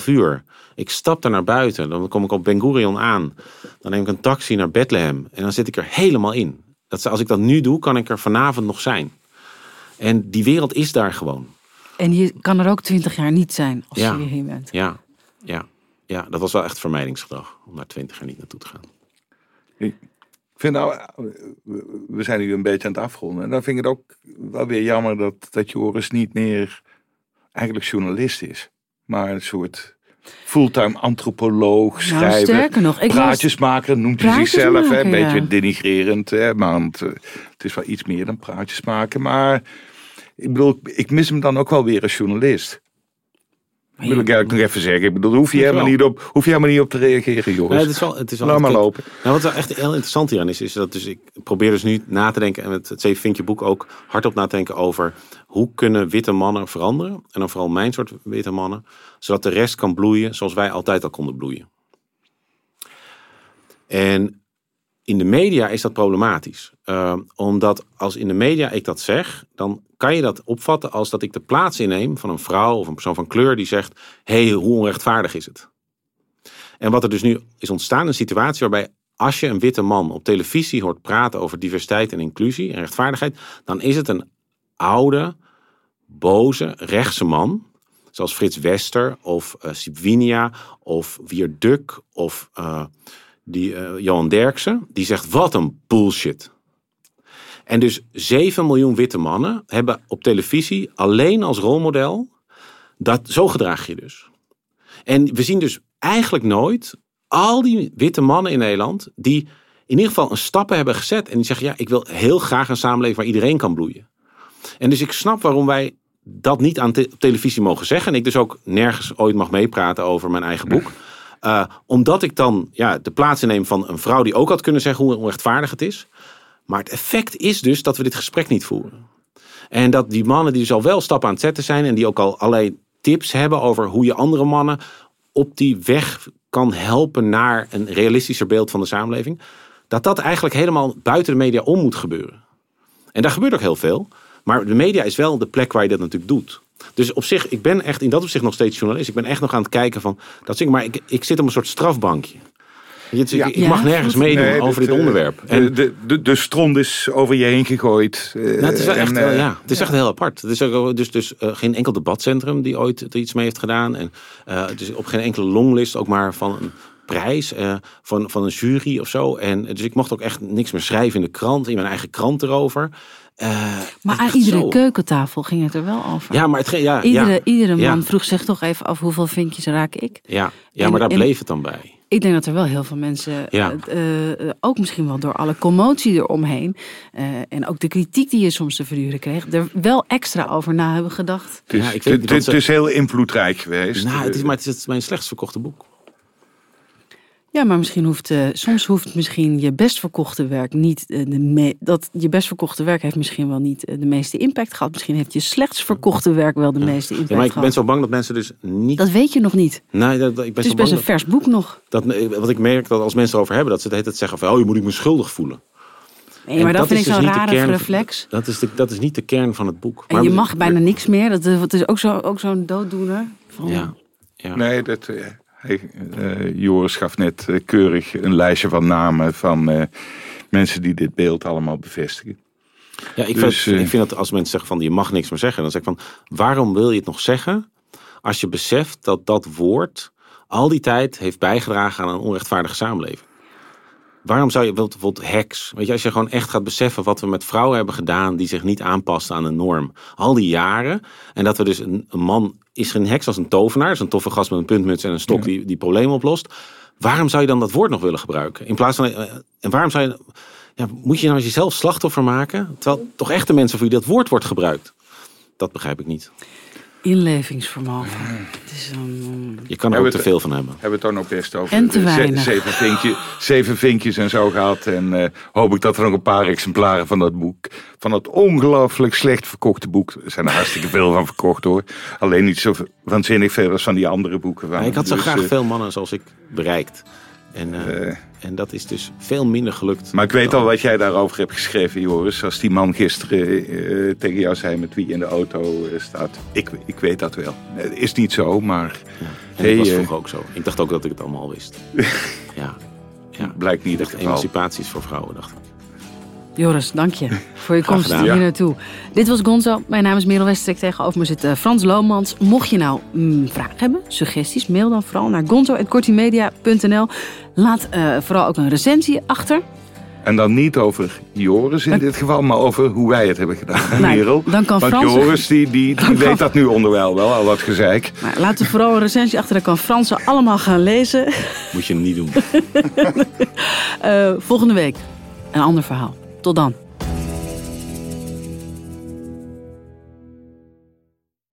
4,5 uur. Ik stap daar naar buiten. Dan kom ik op Ben Gurion aan. Dan neem ik een taxi naar Bethlehem. En dan zit ik er helemaal in. Dat, als ik dat nu doe, kan ik er vanavond nog zijn. En die wereld is daar gewoon. En je kan er ook twintig jaar niet zijn als je hierheen bent. Ja, ja, ja, dat was wel echt vermijdingsgedrag om naar twintig jaar niet naartoe te gaan. Ik vind nou, we zijn nu een beetje aan het afronden. En dan vind ik het ook wel weer jammer dat, dat Joris niet meer eigenlijk journalist is. Maar een soort fulltime antropoloog, nou, schrijver, nog, praatjes maken, noemt hij zichzelf. een beetje denigrerend, hè, want uh, het is wel iets meer dan praatjes maken. Maar ik bedoel, ik mis hem dan ook wel weer als journalist. Wil ik eigenlijk nog even zeggen. Ik bedoel, hoef je, helemaal niet, op, hoef je helemaal niet op te reageren, jongens. Nee, het is wel, het is wel Laat maar lopen. Nou, wat wel echt heel interessant hieraan is, is dat dus ik probeer dus nu na te denken en met het Zeven Vinkje boek ook hardop na te denken over hoe kunnen witte mannen veranderen. En dan vooral mijn soort witte mannen, zodat de rest kan bloeien zoals wij altijd al konden bloeien. En in de media is dat problematisch. Eh, omdat als in de media ik dat zeg, dan kan je dat opvatten als dat ik de plaats inneem van een vrouw of een persoon van kleur die zegt: hé, hey, hoe onrechtvaardig is het? En wat er dus nu is ontstaan, een situatie waarbij als je een witte man op televisie hoort praten over diversiteit en inclusie en rechtvaardigheid, dan is het een oude, boze, rechtse man. Zoals Frits Wester of eh Sibwinia of Wierduk of eh, die, eh, Johan Derksen. Die zegt, wat een bullshit. En dus 7 miljoen witte mannen hebben op televisie alleen als rolmodel, dat, zo gedraag je dus. En we zien dus eigenlijk nooit al die witte mannen in Nederland die in ieder geval een stappen hebben gezet en die zeggen ja, ik wil heel graag een samenleving waar iedereen kan bloeien. En dus ik snap waarom wij dat niet aan televisie mogen zeggen en ik dus ook nergens ooit mag meepraten over mijn eigen boek. Uh, omdat ik dan ja, de plaats inneem van een vrouw die ook had kunnen zeggen hoe onrechtvaardig het is. Maar het effect is dus dat we dit gesprek niet voeren. En dat die mannen die dus al wel stappen aan het zetten zijn en die ook al allerlei tips hebben over hoe je andere mannen op die weg kan helpen naar een realistischer beeld van de samenleving. Dat dat eigenlijk helemaal buiten de media om moet gebeuren. En daar gebeurt ook heel veel. Maar de media is wel de plek waar je dat natuurlijk doet. Dus op zich, ik ben echt in dat opzicht nog steeds journalist. Ik ben echt nog aan het kijken van dat soort, maar ik, ik zit op een soort strafbankje. Je, Ja. ik, ik mag nergens meedoen Nee, over dit, dit eh, onderwerp. De, En, de, de, de stront is over je heen gegooid. eh, nou, het is en, echt, eh, ja, het is echt heel apart. Het is ook, dus, dus eh, geen enkel debatcentrum die ooit er iets mee heeft gedaan. En eh, het is op geen enkele longlist ook maar van een prijs eh, van, van een jury of zo. En dus ik mocht ook echt niks meer schrijven in de krant, in mijn eigen krant erover. Eh, Maar aan iedere zo. keukentafel ging het er wel over. Ja, maar het, ge- ja, iedere, ja, iedere man ja. vroeg zich toch even af hoeveel vinkjes raak ik. ja, ja En- maar daar en- bleef het dan bij. Ik denk dat er wel heel veel mensen, Ja. eh, eh, ook misschien wel door alle commotie eromheen eh, en ook de kritiek die je soms te verduren kreeg, er wel extra over na hebben gedacht. Het is, Ja, ik weet het- is heel invloedrijk geweest. Nou, het is, maar het is mijn slechtst verkochte boek. Ja, maar misschien hoeft, eh, soms hoeft misschien je best verkochte werk niet, eh, de me- dat je best verkochte werk heeft misschien wel niet eh, de meeste impact gehad. Misschien heeft je slechts verkochte werk wel de meeste impact Ja, maar ik ben gehad. zo bang dat mensen dus niet... Dat weet je nog niet. nee, dat, dat- ik ben Het is zo best bang een vers boek nog. dat. Wat ik merk, dat als mensen erover hebben, dat ze hele tijd zeggen van... Oh, je moet ik me schuldig voelen. Nee, En maar dat, dat vind is ik dus zo'n rare kern- reflex. Dat is, de, dat is niet de kern van het boek. En je mag bijna niks meer. Dat is, dat is ook zo'n ook zo'n dooddoener. Van, Ja, ja. Nee, dat, Joris gaf net eh, keurig een lijstje van namen van eh, mensen die dit beeld allemaal bevestigen. Ja, ik, Dus, vind, eh, ik vind dat als mensen zeggen van je mag niks meer zeggen, dan zeg ik van waarom wil je het nog zeggen als je beseft dat dat woord al die tijd heeft bijgedragen aan een onrechtvaardige samenleving? Waarom zou je bijvoorbeeld heks, weet je, als je gewoon echt gaat beseffen wat we met vrouwen hebben gedaan die zich niet aanpasten aan de norm, al die jaren, en dat we dus een, een man is geen heks als een tovenaar, is een toffe gast met een puntmuts en een stok die, die problemen oplost. Waarom zou je dan dat woord nog willen gebruiken? In plaats van, eh, en waarom zou je, ja, moet je nou jezelf slachtoffer maken, terwijl toch echte mensen voor wie dat woord wordt gebruikt? Dat begrijp ik niet. Inlevingsvermogen. Het is een, Je kan er Hebben ook te veel van hebben. Hebben we het dan ook best over En te weinig. zeven, vinkje, zeven vinkjes en zo gehad. En eh, hoop ik dat er nog een paar exemplaren van dat boek, van dat ongelooflijk slecht verkochte boek, er zijn er hartstikke veel van verkocht hoor. Alleen niet zo waanzinnig veel als van die andere boeken. ik had zo Dus, graag eh, veel mannen zoals ik bereikt. En, eh, eh, en dat is dus veel minder gelukt. Maar ik weet al wat jij daarover hebt geschreven, Joris. Als die man gisteren eh, tegen jou zei met wie in de auto staat. Ik, ik weet dat wel. Het is niet zo, maar Ja. En Hey, dat was vroeger ook zo. Ik dacht ook dat ik het allemaal wist. ja. ja. blijkt niet het geval. emancipatie is voor vrouwen, dacht ik. Joris, dank je voor je komst hier naartoe. Dit was Gonzo. Mijn naam is Merel Westrik. Tegenover me zit eh, Frans Lomans. Mocht je nou mm, vragen hebben, suggesties, mail dan vooral naar gonzo.kortimedia.nl. Laat eh, vooral ook een recensie achter. En dan niet over Joris in dit geval, maar over hoe wij het hebben gedaan. Nou, Merel. dan kan Want Frans- Joris die, die, die Dan kan- weet dat nu onderwijl wel, al dat gezeik. Maar laat er vooral een recensie achter. Dan kan Frans ze allemaal gaan lezen. Moet je niet doen. Eh, volgende week een ander verhaal. Otto, da.